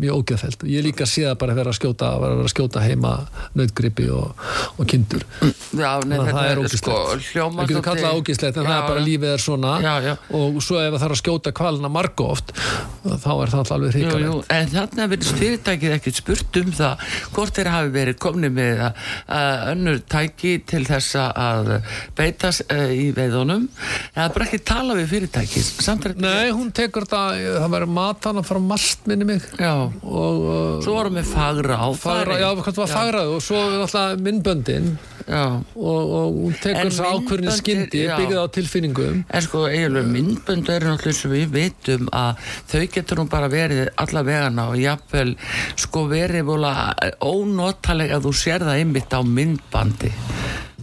mjög og ég líka sé það bara að vera að skjóta, að vera að skjóta heima nautgripi og, og kindur. Já, nei, að það er er sko við getum kallað ógislegt en það er bara lífið er svona. Já, já. og svo ef það þarf að skjóta kvalina margu oft þá er það alveg hrikalegt. en þarna verður fyrirtækið ekkert spurt um það hvort þeir hafi verið komni með að, að önnur tæki til þess að beita uh, í veiðunum. Það er bara ekki tala við fyrirtækið. Nei, hún tekur þetta, það verður matana frá mast minni mig. Já, og svo vorum við fagra á fagra, já, hvað var fagraðu og svo alltaf minnböndin já. og, og hún tekur En þess að skyndi já. byggðið á tilfinningum En sko, eiginlega myndbönd eru náttúrulega sem við vitum að þau getur nú bara verið alla vegana og jafnvel sko verið vola ónotalega að þú sér það einmitt á myndbandi.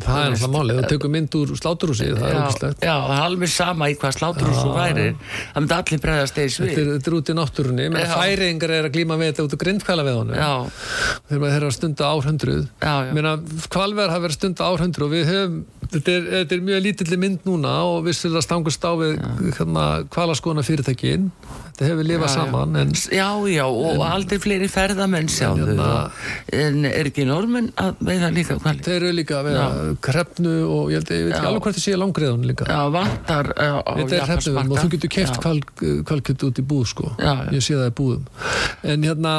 það er alltaf málið, þú tekur mynd úr sláturhúsi það er ógislegt já, það er alveg sama í hvað slátur þú væri. Það myndi allir bregðast Þetta svið. er, þetta er út í náttúrunni, menn færingar er að glíma við þetta út úr grindkvæla við honum þegar maður er að stunda. Meina, kvalverð hafa verið að stunda árhundruð og við höfum, þetta er, þetta er mjög lítilli mynd núna og að stangast á við hérna, kvalaskona fyrirtækin þetta hefur lifað Já, já. saman en já, já, og aldrei fleiri ferðamenn sjáðu. Hérna- En er ekki normenn að veiða líka hvali? þeir eru líka að vera krefnu og ég, held, ég veit ekki alveg hvort þið sé langriðun líka Já, vantar uh, á er hrefnum og þú getur keft Já. kvalkjöld út í búð sko já. ég sé það í búðum en hérna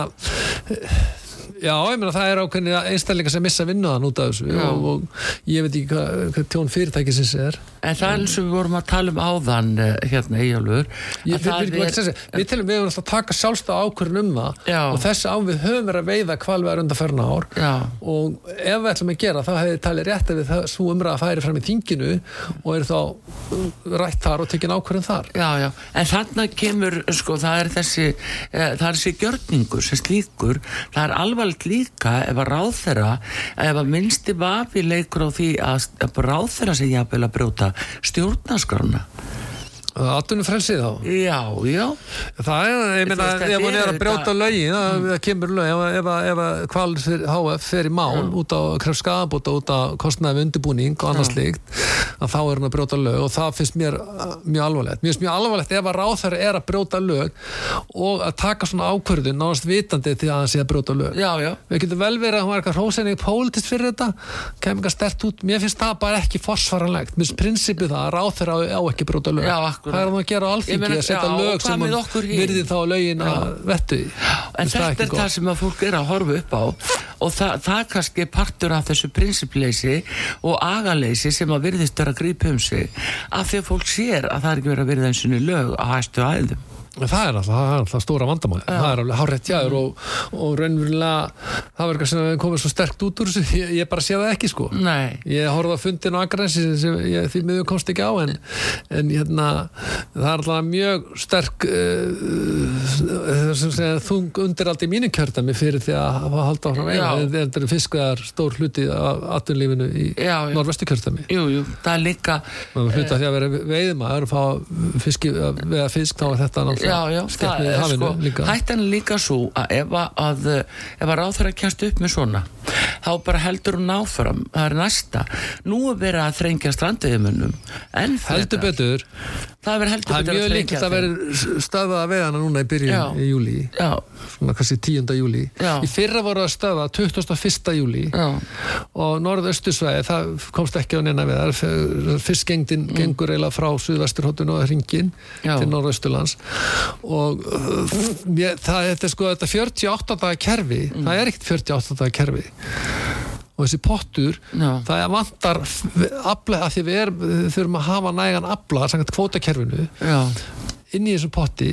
Já, ég meina það er ákveðni einstakleika sem missa vinnuðan út af þessu og, og ég veit ekki hvað, hvað tjón fyrirtækisins er. En það er eins og við vorum að tala um áðan eh, hérna Ég, að við, við, við, við, við telum við höfum alltaf að taka sjálfstað ákvörðun um það Já. og þessi á við höfum verið að veiða kvalvegar undan ár Já. og ef við ætlum að gera þá hefði talið rétt að við svo umræða að færi fram í þinginu og eru þá uh, rætt þar og tekin ákvörðun þar. Já, já, en þannig kemur, sko, alvarlegt líka ef að ráðherra, ef að minnsti vafi leikur á því að, ráðherra sé jafnvel að brjóta stjórnarskrána. Atunum frelsið þá. Já, já, Það er, ég meina, ef hún er er að brjóta lögin, það það kemur lög, ef, kvalir fyrir HF fer í mál út á kref skabóta, út á kostnaði við undirbúning og annars slíkt, að þá er hún að brjóta lög og það finnst mér uh, mjög alvarlegt. Mér finnst mjög alvarlegt ef að ráþæri er að brjóta lög og að taka svona ákvörðun nánast vitandi til að hann sé að brjóta lög. já, já, Við getum vel verið að hún var eitthvað hrósenning pólitist fyrir þetta, kemur eitthvað stert út. Mér finnst það bara ekki forsvaranlegt. Mér finnst að að akkúrat. hvað er það að gera á alþingi meina, að setja lög sem virði þá lögin að vettu. En þetta er það sem að fólk er að horfa upp á og það, það er kannski partur af þessu prinsipleysi og agaleysi sem að virðist vera að grípa um sig af því að fólk sér að það er ekki verið að virða eins og lög á hæstu æðum. Það er alltaf, það er alltaf stóra vandamál. Það er alveg hárétt jáður og, og raunverulega það verður eitthvað sem er komið svo sterkt út úr þessu. Ég, ég bara sé það ekki sko. Nei, Ég horfði á fundin á Akranesi sem ég, því miður komst ekki á en, en hérna, það er alltaf mjög sterk uh, þung undiraldi í mínu kjördami fyrir því að hafa halda áfram Já. einu þetta er fiskveðar stór hluti af atvinnlífinu í norvestu kjördami jú, jú, það er líka og hluta því að vera og fá fiski, að fisk þá er þetta já, náttúrulega sko líka. hættan líka svo að ef að, að ráþæra kjast upp með svona þá bara heldur hún áfram. Það er næsta, nú er verið að þrengja strandveiðumönnum en heldur betur. Það er heldur það er betur mjög líkt að vera stöða að veiðana núna í byrjun í júli já, svona kannski 10. júli í fyrra voru að stöða 21. júli já, og norðaustursvæði það komst ekki á neina við fiskgengdin gengur eiginlega frá suðvesturhóttun og hringin til norðausturlands og uh, ég, það þetta er sko þetta 48 daga kerfi það er ekkert 48 daga kerfi. Og þessi pottur Já. það vantar afla, að því við, er, við þurfum að hafa nægan afla samkvæmt kvótakerfinu inn í þessum potti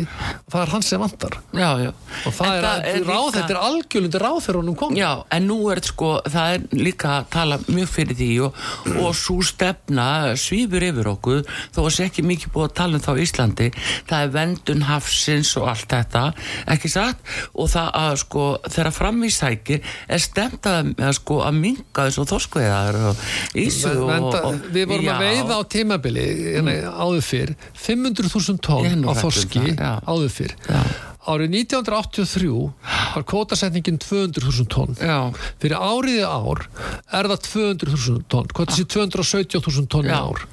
það er hans sem vantar. Já, já. og það En er, ráð, líka- þetta er algjörlundi ráð þegar honum kom Já, en nú er sko, það er líka að tala mjög fyrir því og, og svo stefna svífur yfir okkur þó að sé ekki mikið búið að tala um þá í Íslandi. Það er vendun hafsins og allt þetta ekki satt? Og það að sko þegar fram í sækir er stemt að, að sko að minga þessu þorskveiðar og ísu og, og við vorum já, að veiða á tímabili hérna, áður fyrr 500.000 tonn. Ég hef nú á þorski áður fyrr. Árið 1983 var kvótasetningin 200.000 tonn. Já, fyrir áriði ár er það 200.000 tonn. Hvað þessi 270.000 tonn í Já. ár.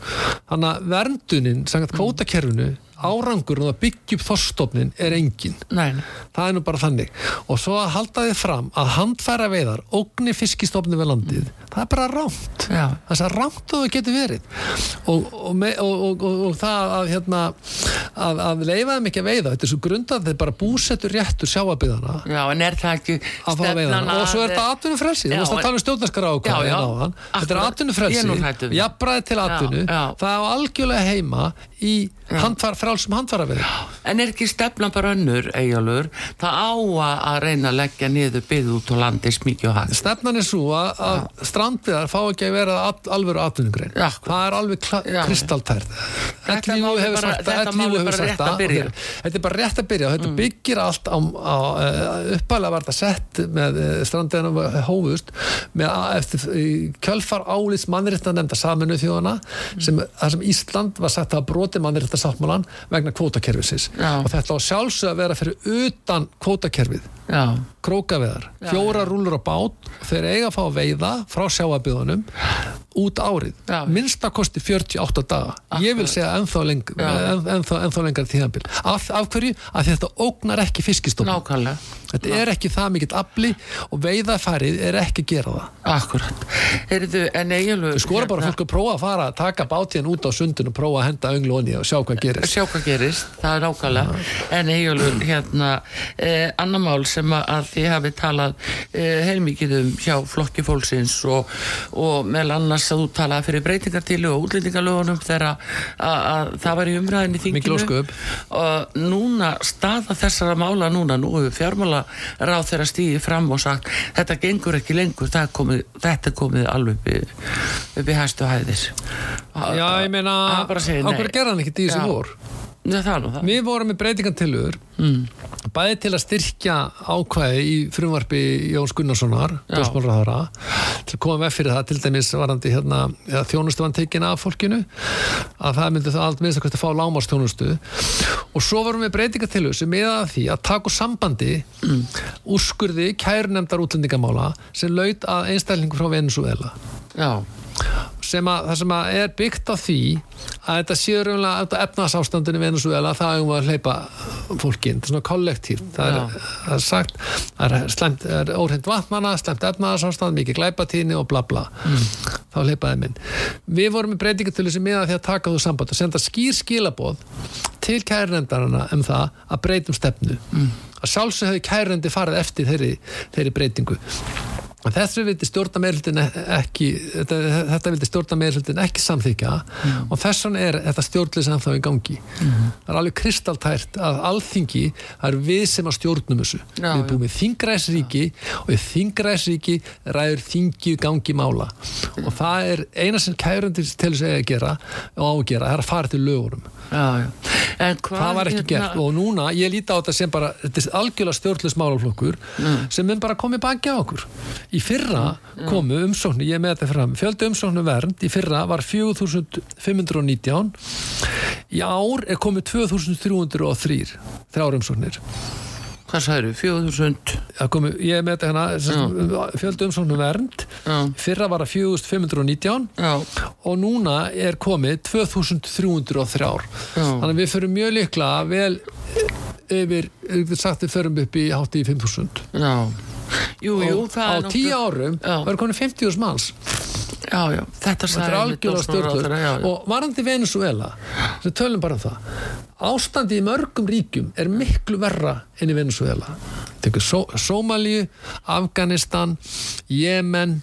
Þannig að verndunin sangat kvótakerfinu árangur og að byggja upp þorstofnin er engin nei, nei. það er nú bara þannig. Og svo að halda þið fram að handfæra veiðar ógni fiskistofni við landið það er bara rámt Já. það er rámt og það getur verið. Og, og, og, og, það að, hérna, að, að leifa þeim ekki að veiða þetta er svo grundað þeir bara búsettur réttur sjáabyðana Já, en er það ekki að að hana. og svo er þetta atvinnufrelsi. Þú veist að tala um stjórnarskara ákvæði já. þetta er er atvinnufrelsi um það. jafnbræði til atvinnu. það á algjörlega heima í handfar, frálsum handfara En er ekki stefna bara önnur, Eyjálfur? Það á að að reyna að leggja niður byggð út á landi smíkju og hægt. Stefnan er svo að, að strandviðar fá ekki að vera all, alvöru atvinnugrein. Já. Það er alveg kristaltært. Þetta mál er bara- þetta að byrja. Mm. Þetta er bara rétt að byrja. Þetta byggir allt á, á uppalega var þetta sett með strandviðanum hófust með að- eftir í kjölfar álits mannréttan nefnda saminu þjóðana Mm. sem, sem Ísland var sett að broti mannréttan sáttmálan vegna kvótakerfisins. Já. Og þetta á sjálfsög að vera fyrir utan kvótakerfið. Já, krókaveðar, fjóra rúlur á bát þeir eiga að fá að veiða frá sjáabíðunum út árið Já. minnsta kosti 48 daga ég vil segja ennþá, leng, Já. en, ennþá, ennþá lengar tíðanbíl af, af hverju? Af því þetta ógnar ekki fiskistofn nákvæmlega. þetta er ekki það mikill afli og veiðafærið er ekki að gera það Akkurat. Heyrðu, en Eyjálfur... við skora bara fólk að prófa að fara að taka bátíðan út á sundin og prófa að henda önglóni og sjá hvað gerist sjá hvað gerist, það er nákvæmlega en Eyjólfur, hérna eh, annar mál sem að þið hafi talað eh, heilmikið um hjá flokki fólksins og, og meðal annars að þú talaði fyrir breytingartilu og útlendingalögunum þegar að, að, að það var í umræðinni þinginu og núna staða þessara mála núna, nú hefur fjármála ráð þeirra stíði fram og sagt þetta gengur ekki lengur, er komið, þetta er komið alveg upp í, upp í hæstu hæðis Já, ég meina, Hann bara segir á nei. hverju gerði hann ekki í þessu Já. Já, það er nú það. Við vorum með breytingantilur mm. bæði til að styrkja ákvæði í frumvarpi Jóns Gunnarssonar dósmálraðara til að koma með fyrir það til dæmis varandi hérna, ja, þjónustu var tekin af fólkinu að það myndi það allt minnst að fá lámastjónustu og svo vorum við breytingantilur sem miðaði að því að taka úr sambandi mm. úrskurði kærunemdar útlendingamála sem laut að einstaklingu frá Venezuela Já, sem að, það sem að er byggt á því að þetta séu raunlega efnasástandinu Venezuela, það er um að hleypa fólkin, þetta er svona kollektív. Það er, það er sagt það er, slemt, er óhreint vatnmanna, slemt efnasástand mikið glæpatíni og bla bla. Þá hleypaði minn við vorum með breytingatölu sem miða því að taka þú samband og senda skýr skilaboð til kærnendarana um það að breytum stefnu. Að sjálfsög hefði kærnendi farið eftir þeirri, þeirri breytingu Þessu vildi stjórna meirhlutin ekki, þetta, þetta vildi stjórna meirhlutin ekki samþykja og þess vegna er þetta stjórnleysi ennþá í gangi. Það er alveg kristaltært að alþingi, það er við sem að stjórnum þessu. Já, við erum búið með þingræsríki og í þingræsríki ræður þingi gangi mála og það er eina sem kærandi til þess að gera og á að gera, það er að fara til lögurum. Já, já. En hvað Það var ekki hérna- gert og núna, ég líti á þetta sem bara þetta er algjörlega stjórnlis málaflokkur sem mun bara komið baki á okkur. Í fyrra komu umsóknir ég með þetta fram, fjöldi umsóknir vernd. Í fyrra var 4519 í ár er komið 2303 þrjár umsóknir Hvað sagður, 4000 Það komu, ég með þetta hérna fjöldi umsóknir vernd. Já, fyrra var það 4519 já, og núna er komið 2303 þannig að við fyrir mjög líklega vel yfir, við sagt við förum upp í hátti í 5000 já. Jú, jú, á tíu árum var konið 50.000 manns Já, já, þetta er algjörlega já. og varandi Venezuela sem tölum bara um það. Ástandi í mörgum ríkjum er miklu verra enn í Venezuela Sómalíu, Afganistan Jemen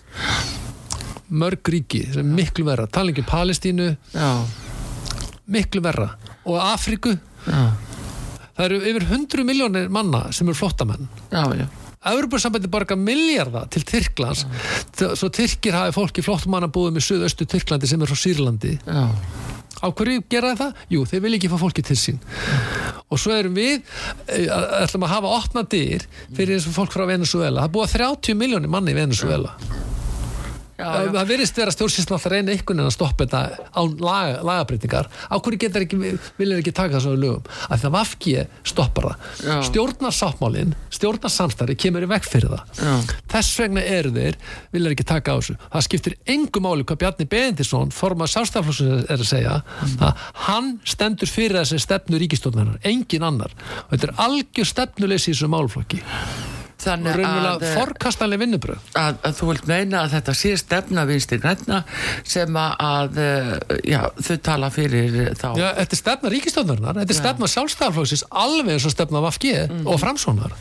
mörg ríki sem er miklu verra. Talingi Palestínu, Já, miklu verra. Og Afriku já, það eru yfir 100 miljónir manna sem eru flottamenn já, já Evropasambandi borga miljardar til Tyrklands. Svo Tyrkir hafi fólki flottumanna búið með suðaustu Tyrklandi sem er frá Sýrlandi. Já, á hverju gera það? Jú, þeir vil ekki fá fólki til sín. Og svo erum við að- ætlum að hafa opna dyr fyrir eins og fólk frá Venezuela það búið 30 miljónir manni í Venezuela það, já. það virðist vera stjórnsýslan alltaf reyna ykkur en að stoppa þetta án laga, lagabreitingar á hverju getur ekki, viljið ekki taka þessu lögum? Að það vafki stoppar það. Já. stjórnarsáttmálin, stjórnarsamstari kemur í vekk fyrir það. Já. þess vegna eru þeir, viljið ekki taka á þessu. Það skiptir engu máli hvað Bjarni Benedisson formað sástaflóksins er að segja. Að hann stendur fyrir þessi stefnu ríkistjórnarinnar, engin annar. Og þetta er algjör stefnuleysi í þessu málflokki Þannig að, eh, vinnubröð að, að þú vilt meina að þetta sé stefna vinstri græna sem að, að eh, já, þau tala fyrir þá Já, þetta er stefna ríkistofnarinnar, þetta er stefna sjálfstæðarflóksins alveg eins og stefna Vafge og Framsónar.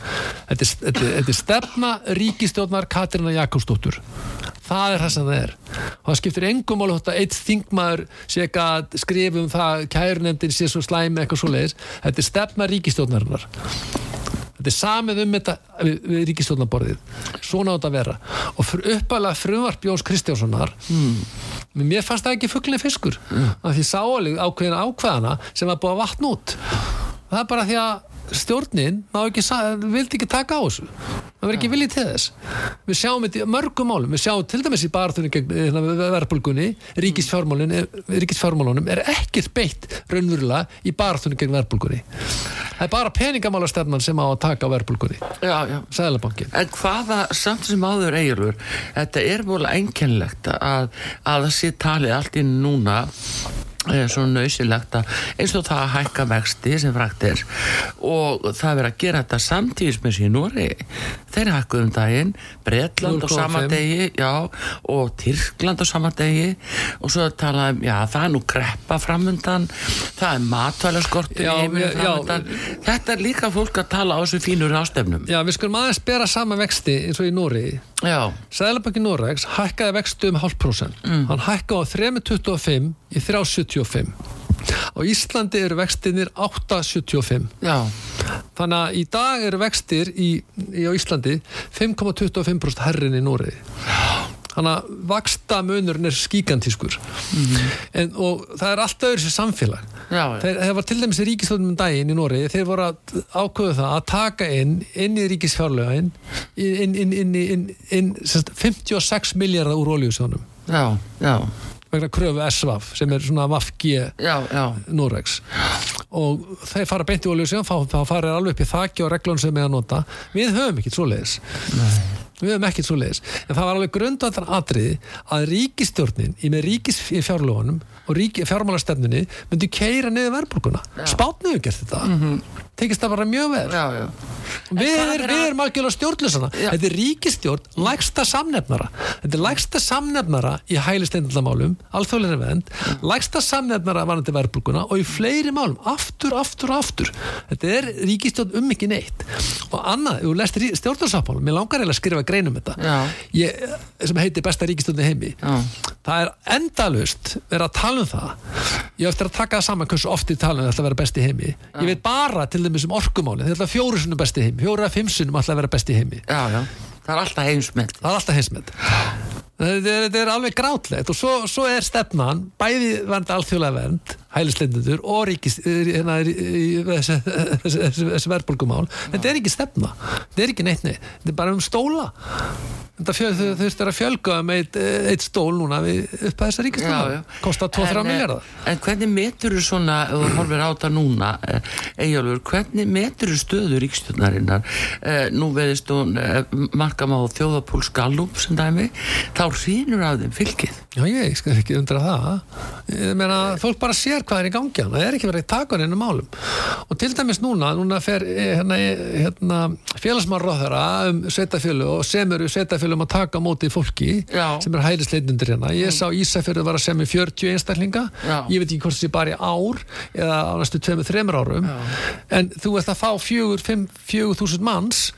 Þetta þetta, þetta er stefna ríkistofnar Katrina Jakobsdóttur. Það er það sem það er. Og það skiptir engum þetta eitt þingmaður sé að skrifa um það kærnefndin sé svo slæmi eitthvað svo leiðis. Þetta er stefna ríkistofnarinnar. Þetta er samið um þetta við, við ríkistjórnaborðið. Svona á þetta að vera. Og fyrir uppalega frumvarp Jóns Kristjánssonar Men mér fannst það ekki fugglinni fiskur. Af því sáalið ákveðina ákveðana sem var búið að vatna út. Það er bara því að stjórnin vildi ekki taka á þessu það verður ekki viljið til þess. Við sjáum þetta í mörgum málum. Við sjáum til dæmis í barðunni gegn hérna, verðbólgunni ríkisfjármálunum er ekkert beitt raunverulega í barðunni gegn verðbólgunni. Það er bara peningamálastefnan sem á að taka verðbólgunni. Sæðlabankin En hvaða, samt sem áður eigurur, þetta er mjög einkennlegt að, að það sé talið allt inn núna er svona nöysilegt að eins og það að hækka vexti sem frækt er og það verið að gera þetta samtíðis með sín Nóri þeir hækkuð um daginn Bretland á 0,5. sama degi já, og Tyrkland á sama degi og svo að tala um, já það er nú greppa framundan, það er matvælaskortur í Já, heiminu já, framundan. Þetta er líka fólk að tala á þessu fínur ástefnum Já, við skulum aðeins bera sama vexti eins og í Nóri já, Sæðlabanki Noregs hækkaði vextu um hálf prósent. Mm. hann hækkaði á 3,25 í 3,75 á Íslandi eru vextinir 8,75 já, þannig að í dag eru vextir í, í á Íslandi 5,25% herrin í Nóri þannig að vaksta munurinn er skíkantískur en, og það er alltaf öðru sér samfélag. Já, Þeir, þeir var til dæmis í ríkistöldum um daginn í Nóri þeir voru að ákveðu það að taka inn inn í ríkisfjárlögin inn, inn, inn, inn, inn sérst, 56 miljardar úr oljusjónum já, já, vegna kröfu SVAF sem er svona VAF-G já, já, Noregs. Og þeir fara beint í oljusjón þá fara alveg upp í þakki og reglun sem er að nota. Við höfum ekkert svoleiðis við höfum ekkert svoleiðis. En það var alveg grundvandar atriði að ríkistjórnin í með ríkisfjárlóðunum og ríki, fjármálastefnunni myndi keira niður verðbólguna. Spátnu hefur gert þetta. Tekist það bara mjög já. Við, hvað er, er við erum algjörlega stjórnlusana Já. þetta er ríkistjórn, lægsta samnefnara. Þetta er lægsta samnefnara í hælisteyndamálum, alþjóðlega vend lægsta samnefnara varandi verðbólguna og í fleiri málum, aftur, aftur, aftur. Þetta er ríkistjórn um ekki neitt. Og annað, þú lestir stjórnarsáttmálum mér langar eiginlega að skrifa grein um þetta. Ég, sem heitir besta ríkistjórn í heimi. Já. það er endalust verið að tala um það. Ég eftir að taka það saman hversu oft ég tala um þetta að vera besti heimi. Ég veit bara til dæmis besti heimi, fjóru að fimm sinnum alltaf að vera besti heimi. Já, já. það er alltaf heimsmynd það er alltaf heimsmynd þetta er, er alveg grátlegt og svo, svo er stefnan bæði vernd alþjóðlega vernd hælisleindundur og ríkis hérna, þessi, þessi verðbólgumál. Þetta er ekki stefna, þetta er ekki neitt neitt. Þetta er bara um stóla. Þetta þurftir að fjölga um eitt, eitt stól núna við, upp að þessa já. kostar 2-3 En, eh, miljardar En hvernig metur þú svona, þú horfir á það núna, Eyjálfur, hvernig metur þú stöðu ríkstjórnarinnar? Eh, nú veðist hún eh, markam á þjóðapúls Gallup sem dæmi, þá hrýnur af þeim fylgið. Já, ég skal ekki undra það. Ég meina, fólk bara sér hvað er í gangi hann það er ekki verið að taka hann inn um málum. Og til dæmis núna, núna fer eh, hérna, eh, hérna, félagsmannráðara um sveitafjölu og semur sveitafjölum að taka á móti fólki Já. sem er hælisleitundir hérna. Ég sá Ísafjörðu var að semja 40 einstaklinga. Já. ég veit ekki hvort það sé bara í ár eða á næstu 2-3 árum. En þú ert að fá 4-5-4.000 manns.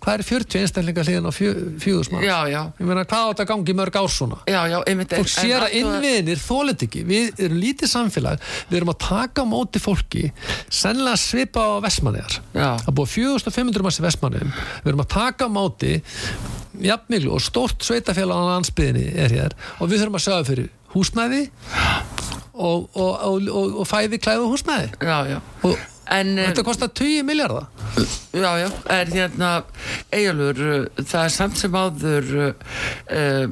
Hvað er 40 einstaklinga hliðin á 4.000 manns? Já, já. ég meina, hvað á þetta að gangi í mörg ár svona? Já, já, einmitt. fólk sér að innviðinir þólit ekki. Við erum lítið samfélag við erum að taka á móti fólki sennilega svipa á Vestmanniðar það búið 4500 manns í Vestmanniðum við erum að taka á móti jafnmiklu og stórt sveitafélag á landsbyðinni er hér og við þurfum að segja fyrir húsnæði og, og, og, og, og fæði klæðu húsnæði. Já, já. og En, þetta kostar 20 miljardar já, já, er hérna, Eyjálfur, það er samt sem áður, uh,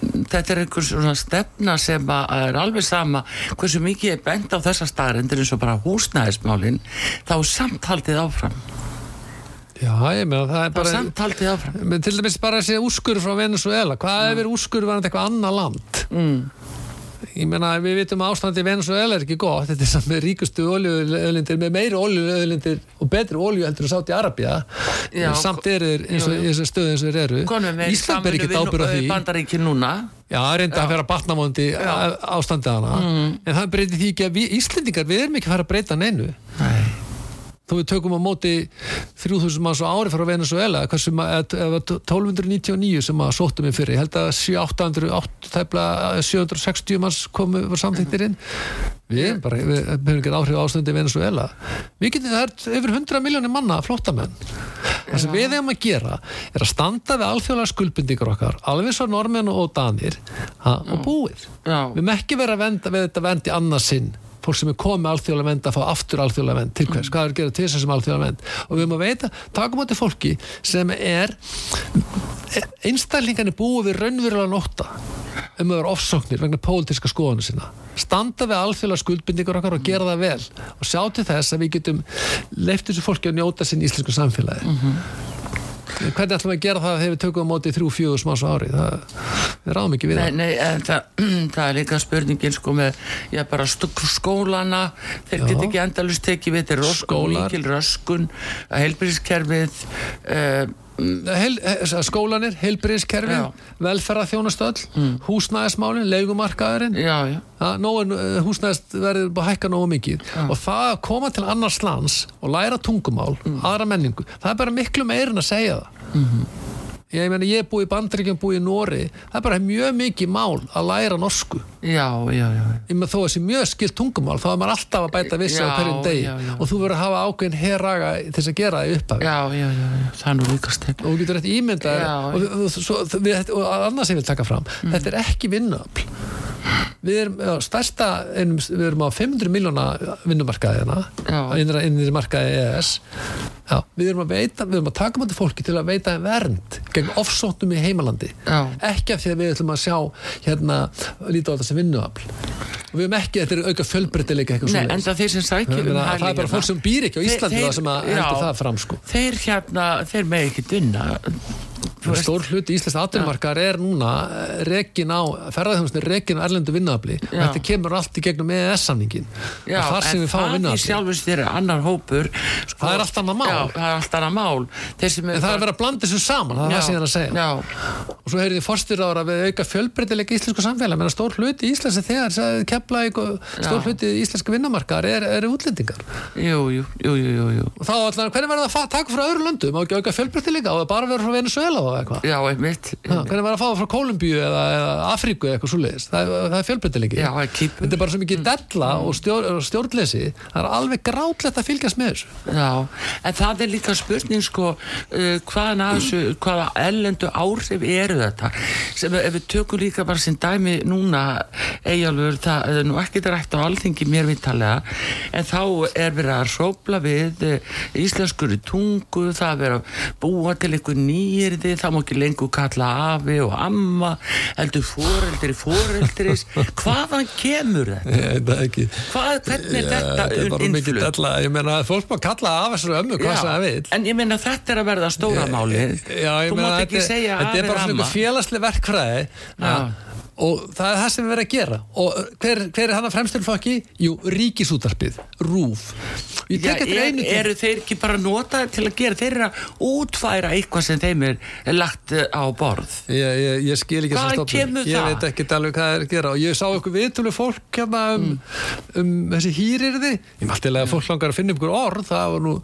þetta er einhver svona stefna sem að er alveg sama hversu mikið er bent á þessa staðarendir eins og bara húsnæðismálin þá samtaldið áfram. Já, ég meina það er bara samtaldið áfram. Til dæmis bara þessi úrskur frá Venezuela hvað ef er úrskur varandi eitthvað annað land? Mm. Ég meina við vitum að ástandi Venezuela er ekki gott. Þetta er samt með ríkustu oljuöðlindir með meiri oljuöðlindir og betri olju heldur en sátt í Arabia Já, samt er þeir eins og þessar stöðu eins og þeir eru. Ísland ber ekki ábyrð á því. núna. Já, er reynda að vera batnamóndi ástandi hana. Mm. en það breytir því ekki að við Íslendingar við erum ekki að fara að breyta neinu. Nei. Þó við tökum á móti 3000 manns á ári frá Venezuela hversu ma- eða- eða 1299 sem að sóttum við fyrir, ég held að 700, 760 manns komu var samþyktir inn. Við bara, við höfum ekki áhrif á ástandi í Venezuela við getum það yfir 100 miljónir manna flottamenn það sem við hefum að gera er að standa við alþjóðlega skuldbindingar okkar alveg svo normenn og danir ha, og búið. Við erum ekki verið að venda við þetta vendi annað sinn fólk sem er komið alþjóðlega vend að fá aftur alþjóðlega vend til hvers, hvað er að gera til þess að sem alþjóðlega vend og við erum að veita, takum á þetta fólki sem er einstaklingarnir búið við raunverulega nótta um að vera ofsóknir vegna pólitíska skoðanu sinna. Standa við alþjóðlega skuldbindingur okkar og gera það vel. Og sjá til þess að við getum leift þessu fólki að njóta sinn í íslensku samfélagi. Hvernig ætlum við að gera það þegar við tökum á móti þrjú, fjögur smáns á ári? Það, við ráðum ekki við Nei, það nei, en það, það er líka spurningin sko með, já bara skólana, þeir Já. get ekki endalust tekið við, þeir Skólar. mikil röskun, heilbríðiskerfið, uh, Heil, he- skólanir, heilbriðiskerfi Já. velferðarþjónustöll mm. húsnæðismálin, leigumarkaðurinn já, já, húsnæðist verður bara hækka nógu mikið og það að koma til annars lands og læra tungumál, Mm. aðra menningu það er bara miklu meirinn að segja það Mhm. Ég meina ég er búið í Bandaríkjum búið í Nóri, það er bara mjög mikið mál að læra norsku já, já, já, ég með þó að þessi mjög skilt tungumál þá er maður alltaf að bæta vissi á hverjum degi já, já. og þú verður að hafa ákveðin herraga til þess að gera það í upphafi já, já, já, já, það er nú líka stefn. og þú getur eftir ímyndað. Mm. og, og, við, og annars sem ég vil taka fram þetta er ekki vinnuafl við erum á stærsta einum, við erum á 500 miljóna vinnumarkaðina innra innri markaði ES Já, við erum að veita, við erum að taka mæti fólki til að veita vernd gegn ofsóttum í heimalandi Já. ekki af því að við ætlum að sjá hérna, lítið á þetta sem vinnuafl og við erum ekki, þetta er auka fjölbreytileika eitthvað Nei, svoleiðis. en það þeir er bara fólk sem býr ekki á Íslandi það sem heldur það fram sko Þeir hérna, þeir með ekki dunna. Stór hluti íslensk atvinnumarkaðar er núna rekin á, ferðarþjónustin er rekin á erlendu vinnuafli. Og þetta kemur allt í gegnum EES-samningin Já, og þar sem en við fáum það í þér er annar hópur sko, Það er allt annað mál. Já, það er allt annað mál. En það er verið að blanda þessu saman, það er það sem ég er að segja. Já, og svo heyrði fórstur ára við auka fjölbreytileika íslensku samfélag menn stór hluti íslenski þegar kepla stór hluti íslensku vinnumarkaðar er, er útlendingar. Jú, jú, jú, jú, jú, og þá eitthvað? Já, einmitt. Hvernig verður að fá það frá Kólumbíu eða, eða Afríku eða eitthvað svoleiðis? Það, það er er kýpur. þetta er bara svo mikið della og stjór, stjórnleysi það er alveg grátlegt að fylgjast með þessu. Já, en það er líka spurning sko, uh, hvaðan að þessu hvaða ellendu áhrif eru þetta? Sem ef við tökum líka bara sem dæmi núna, eigjálfur það er nú ekki rætt á alþingi mér vittalega, en þá er verið að hrópla við uh, íslenskur tungu, það er verið að búa til einhver nýrði, það má ekki lengur kalla afi og amma heldur foreldri foreldris. Hvaðan kemur þetta? Ég veit það ekki. Hvað, hvernig er þetta þetta er bara mikið della. Ég meina fólk má kalla af þessu ömmu hvað sem það vil en ég meina þetta er að verða stóra máli Já, ég meina, þetta- er bara svona ramma einhver félagsleg verkfræði. Já. Og það er það sem við verðum að gera. Og hver, hver er hann að fremstilflokki? Jú, ríkisútarpið, rúf ég Já, er, eru þeir ekki bara notaðir til að gera? Þeir eru að útfæra eitthvað sem þeim er lagt eh, á borð. Ég, ég, ég skil ekki stofnun. kemur ég það? veit ekki alveg hvað er að gera. Og ég sá eitthvað viðtölu fólk hérna um, um þessi hýrirði ég maður alltaf að fólk langar að finna um ykkur orð. Það var nú,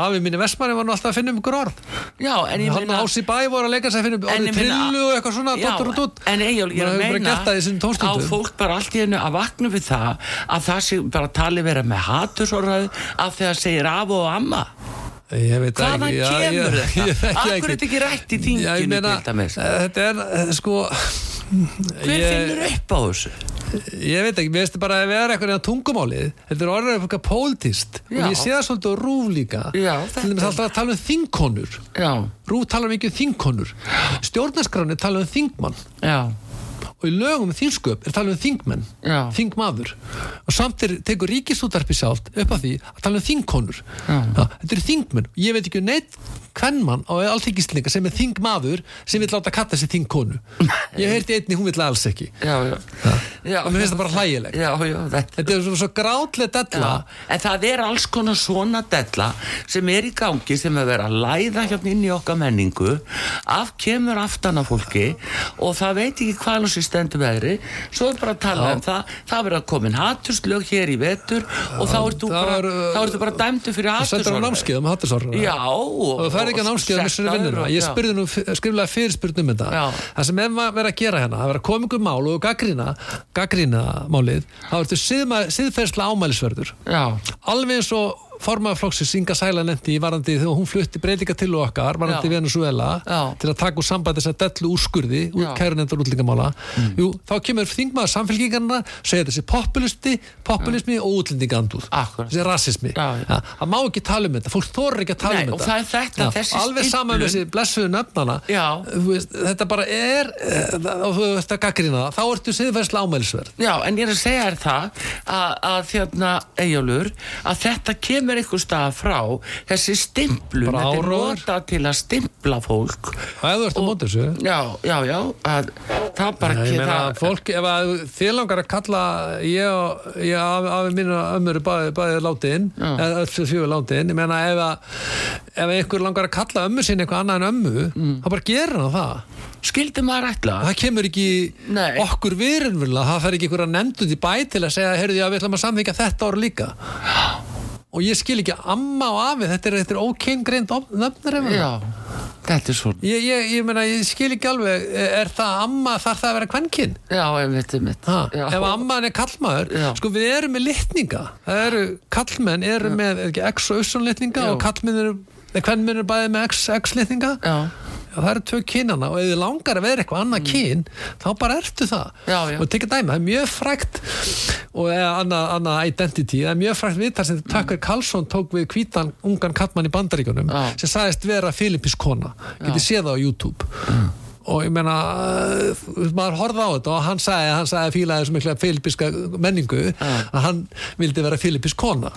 afi minni Vestmanni var nú alltaf að finna um ykkur orð. Já, en ég hann meina ási bæ voru að leika um ég ég er að meina á fólk bara allt í hennu að vakna við það að það sé bara tali vera með því að segir af og amma. Ég hvaðan ekki, já, kemur ég- þetta? ég hverju er ekki. þetta ekki rætt í ég þinginu meina, eh, þetta er eh, sko hver finnur upp á þessu? Ég veit ekki, mér finnst bara að vera eitthvað tungumálið, þetta er orðið eitthvað pólitíst og ég sé það svolítið á rúf líka. Já, til þetta- dæmis alltaf að tala um þingkonur. Rúf talar mikið um þingkonur. Stjórnarskráni tala um þingmann. Já, og í lögum um þingsköp er talað um þingmenn þingmaður. Og samt er, tekur ríkisútarpi sjálft upp af því að tala um þingkonur. Þetta eru þingmenn. Ég veit ekki um neitt hvernmann á allþingislinga sem er þingmaður sem vil láta kalla sér þingkonu. Ég heyrti einni, hún vil alls ekki. Já, já. já. Og mér finnst það bara já, þetta er svo, svo grátlega della. En það er alls konar svona della sem er í gangi sem er verið að læða hérna inn í okkar menningu. Af kemur aftan af fólki og það veit ekki hvað alveg sér stendur veðri svo er bara að tala um það. Það verið að komin hatturslög hér í vetur og þá ertu bara, er, bara dæmdu fyrir það sendur á námskeið um og það fer ekki að námskeið að missur vinnuna. ég spurði nú skriflega fyrirspurn um þetta. Það sem maður verið að gera hérna það verið að koma ykkur mál og gaggrína gaggrína málið þá ertu siðferðsla ámælisverður. Já, alveg eins og formaður flokksins Inga Sæla nefndi í varandi þegar hún flutti breytinga til okkar varandi Já. Venezuela Já. til að taka úr samband þess að dellu úrskurði úr Já. kærunendar útlendingamála Jú, þá kemur þingmaður samfélkingarna segja þessi populisti, populismi og útlendingandúð, Akkurat. þessi rasismi Já, já. það má ekki tala um þetta, fólk þorir ekki að tala Nei, um og þetta það er þetta, alveg saman með þessi blessuðu Já. Veist, þetta bara er eh, og þú veist að gaggrina það, þá ertu siðferðsla ámælisverð Já, en ég er að segja þér það að, að Eyjólfur að þetta kemur einhver stað frá þessi stimplun, þetta er nota til að stimpla fólk. Og ef þú ert á móti þessu. Já, já, já að, það bara ekki það, fólk, ef að þið langar að kalla ég og ég af, af mínu ömmur er bæði, bæði látin Já. eða öll fjögur látin, ég meina ef að ef einhver langar að kalla ömmu sinni eitthvað annað en ömmu, Mm. þá bara gerir hann það. Skildi maður ætla? Það kemur ekki Nei. okkur viðrinvöla það fer ekki einhver að nefndu því bæ til að segja heyrðu, já, við ætlum að samþykja þetta ára líka og ég skil ekki amma og afi, þetta er, þetta er ókeingreind nöfnir ef já, þetta er svona Ég, ég, ég meina, ég skil ekki alveg er það amma, þarf það að vera kvenkinn? já, einmitt, einmitt Ha, já. ef amman er kallmaður Já. sko við erum með litninga það eru, kallmenn eru með er ekki, x og usson litninga Já. og kallmenn eru hvernmenn eru bæði með x, x litninga já, það eru tvö kynana og ef þið langar að vera eitthvað annað kyn þá bara ertu það. Mm. Já, já. og tekja dæmi, það er mjög frækt og eða annað, annað identity það er mjög frækt viðtal sem Tucker Carlson tók við hvítan ungan kallmann í bandaríkunum Já. sem sagðist vera Filippis kona. Getið séð það á YouTube. Og ég meina uh, maður horfði á þetta og hann sagði, hann sagði fílaði þessu mikla filippiska menningu að hann vildi vera Filippis kona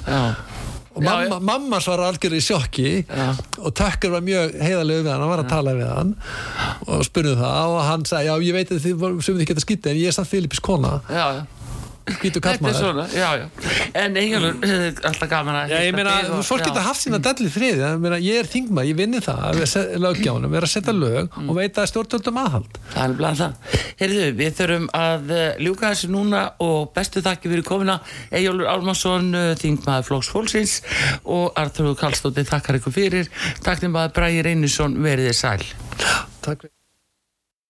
og Já, mamma, mamma svara algjörði í sjokki Já. og Tucker var mjög heiðalegu við hann hann var að tala við hann og spurði það og hann sagði, já ég veit að þið sem þið geta skýttið en ég er samt Filippis kona. Já, já hvítu Þetta er kallmaður svona, já, já. En eh, alltaf gaman að Já, ég meina, fólk geta haft sína dalli friði, ég, meina, ég er þingmað, ég vinni það að vera löggjáðunum, vera að setja lög og veita stjórnvöldum aðhald. Það er bland það. Heyrðu, við þurfum að uh, ljúka þessu núna og bestu þakki fyrir komina Eyjólfur Álmarsson, uh, þingmaður Flóks Fólksins og Arþróðu Karlsdóttir þakkar ykkur fyrir. Takk til maður Bræði Reynisson, verið þið sæl. Takk fyrir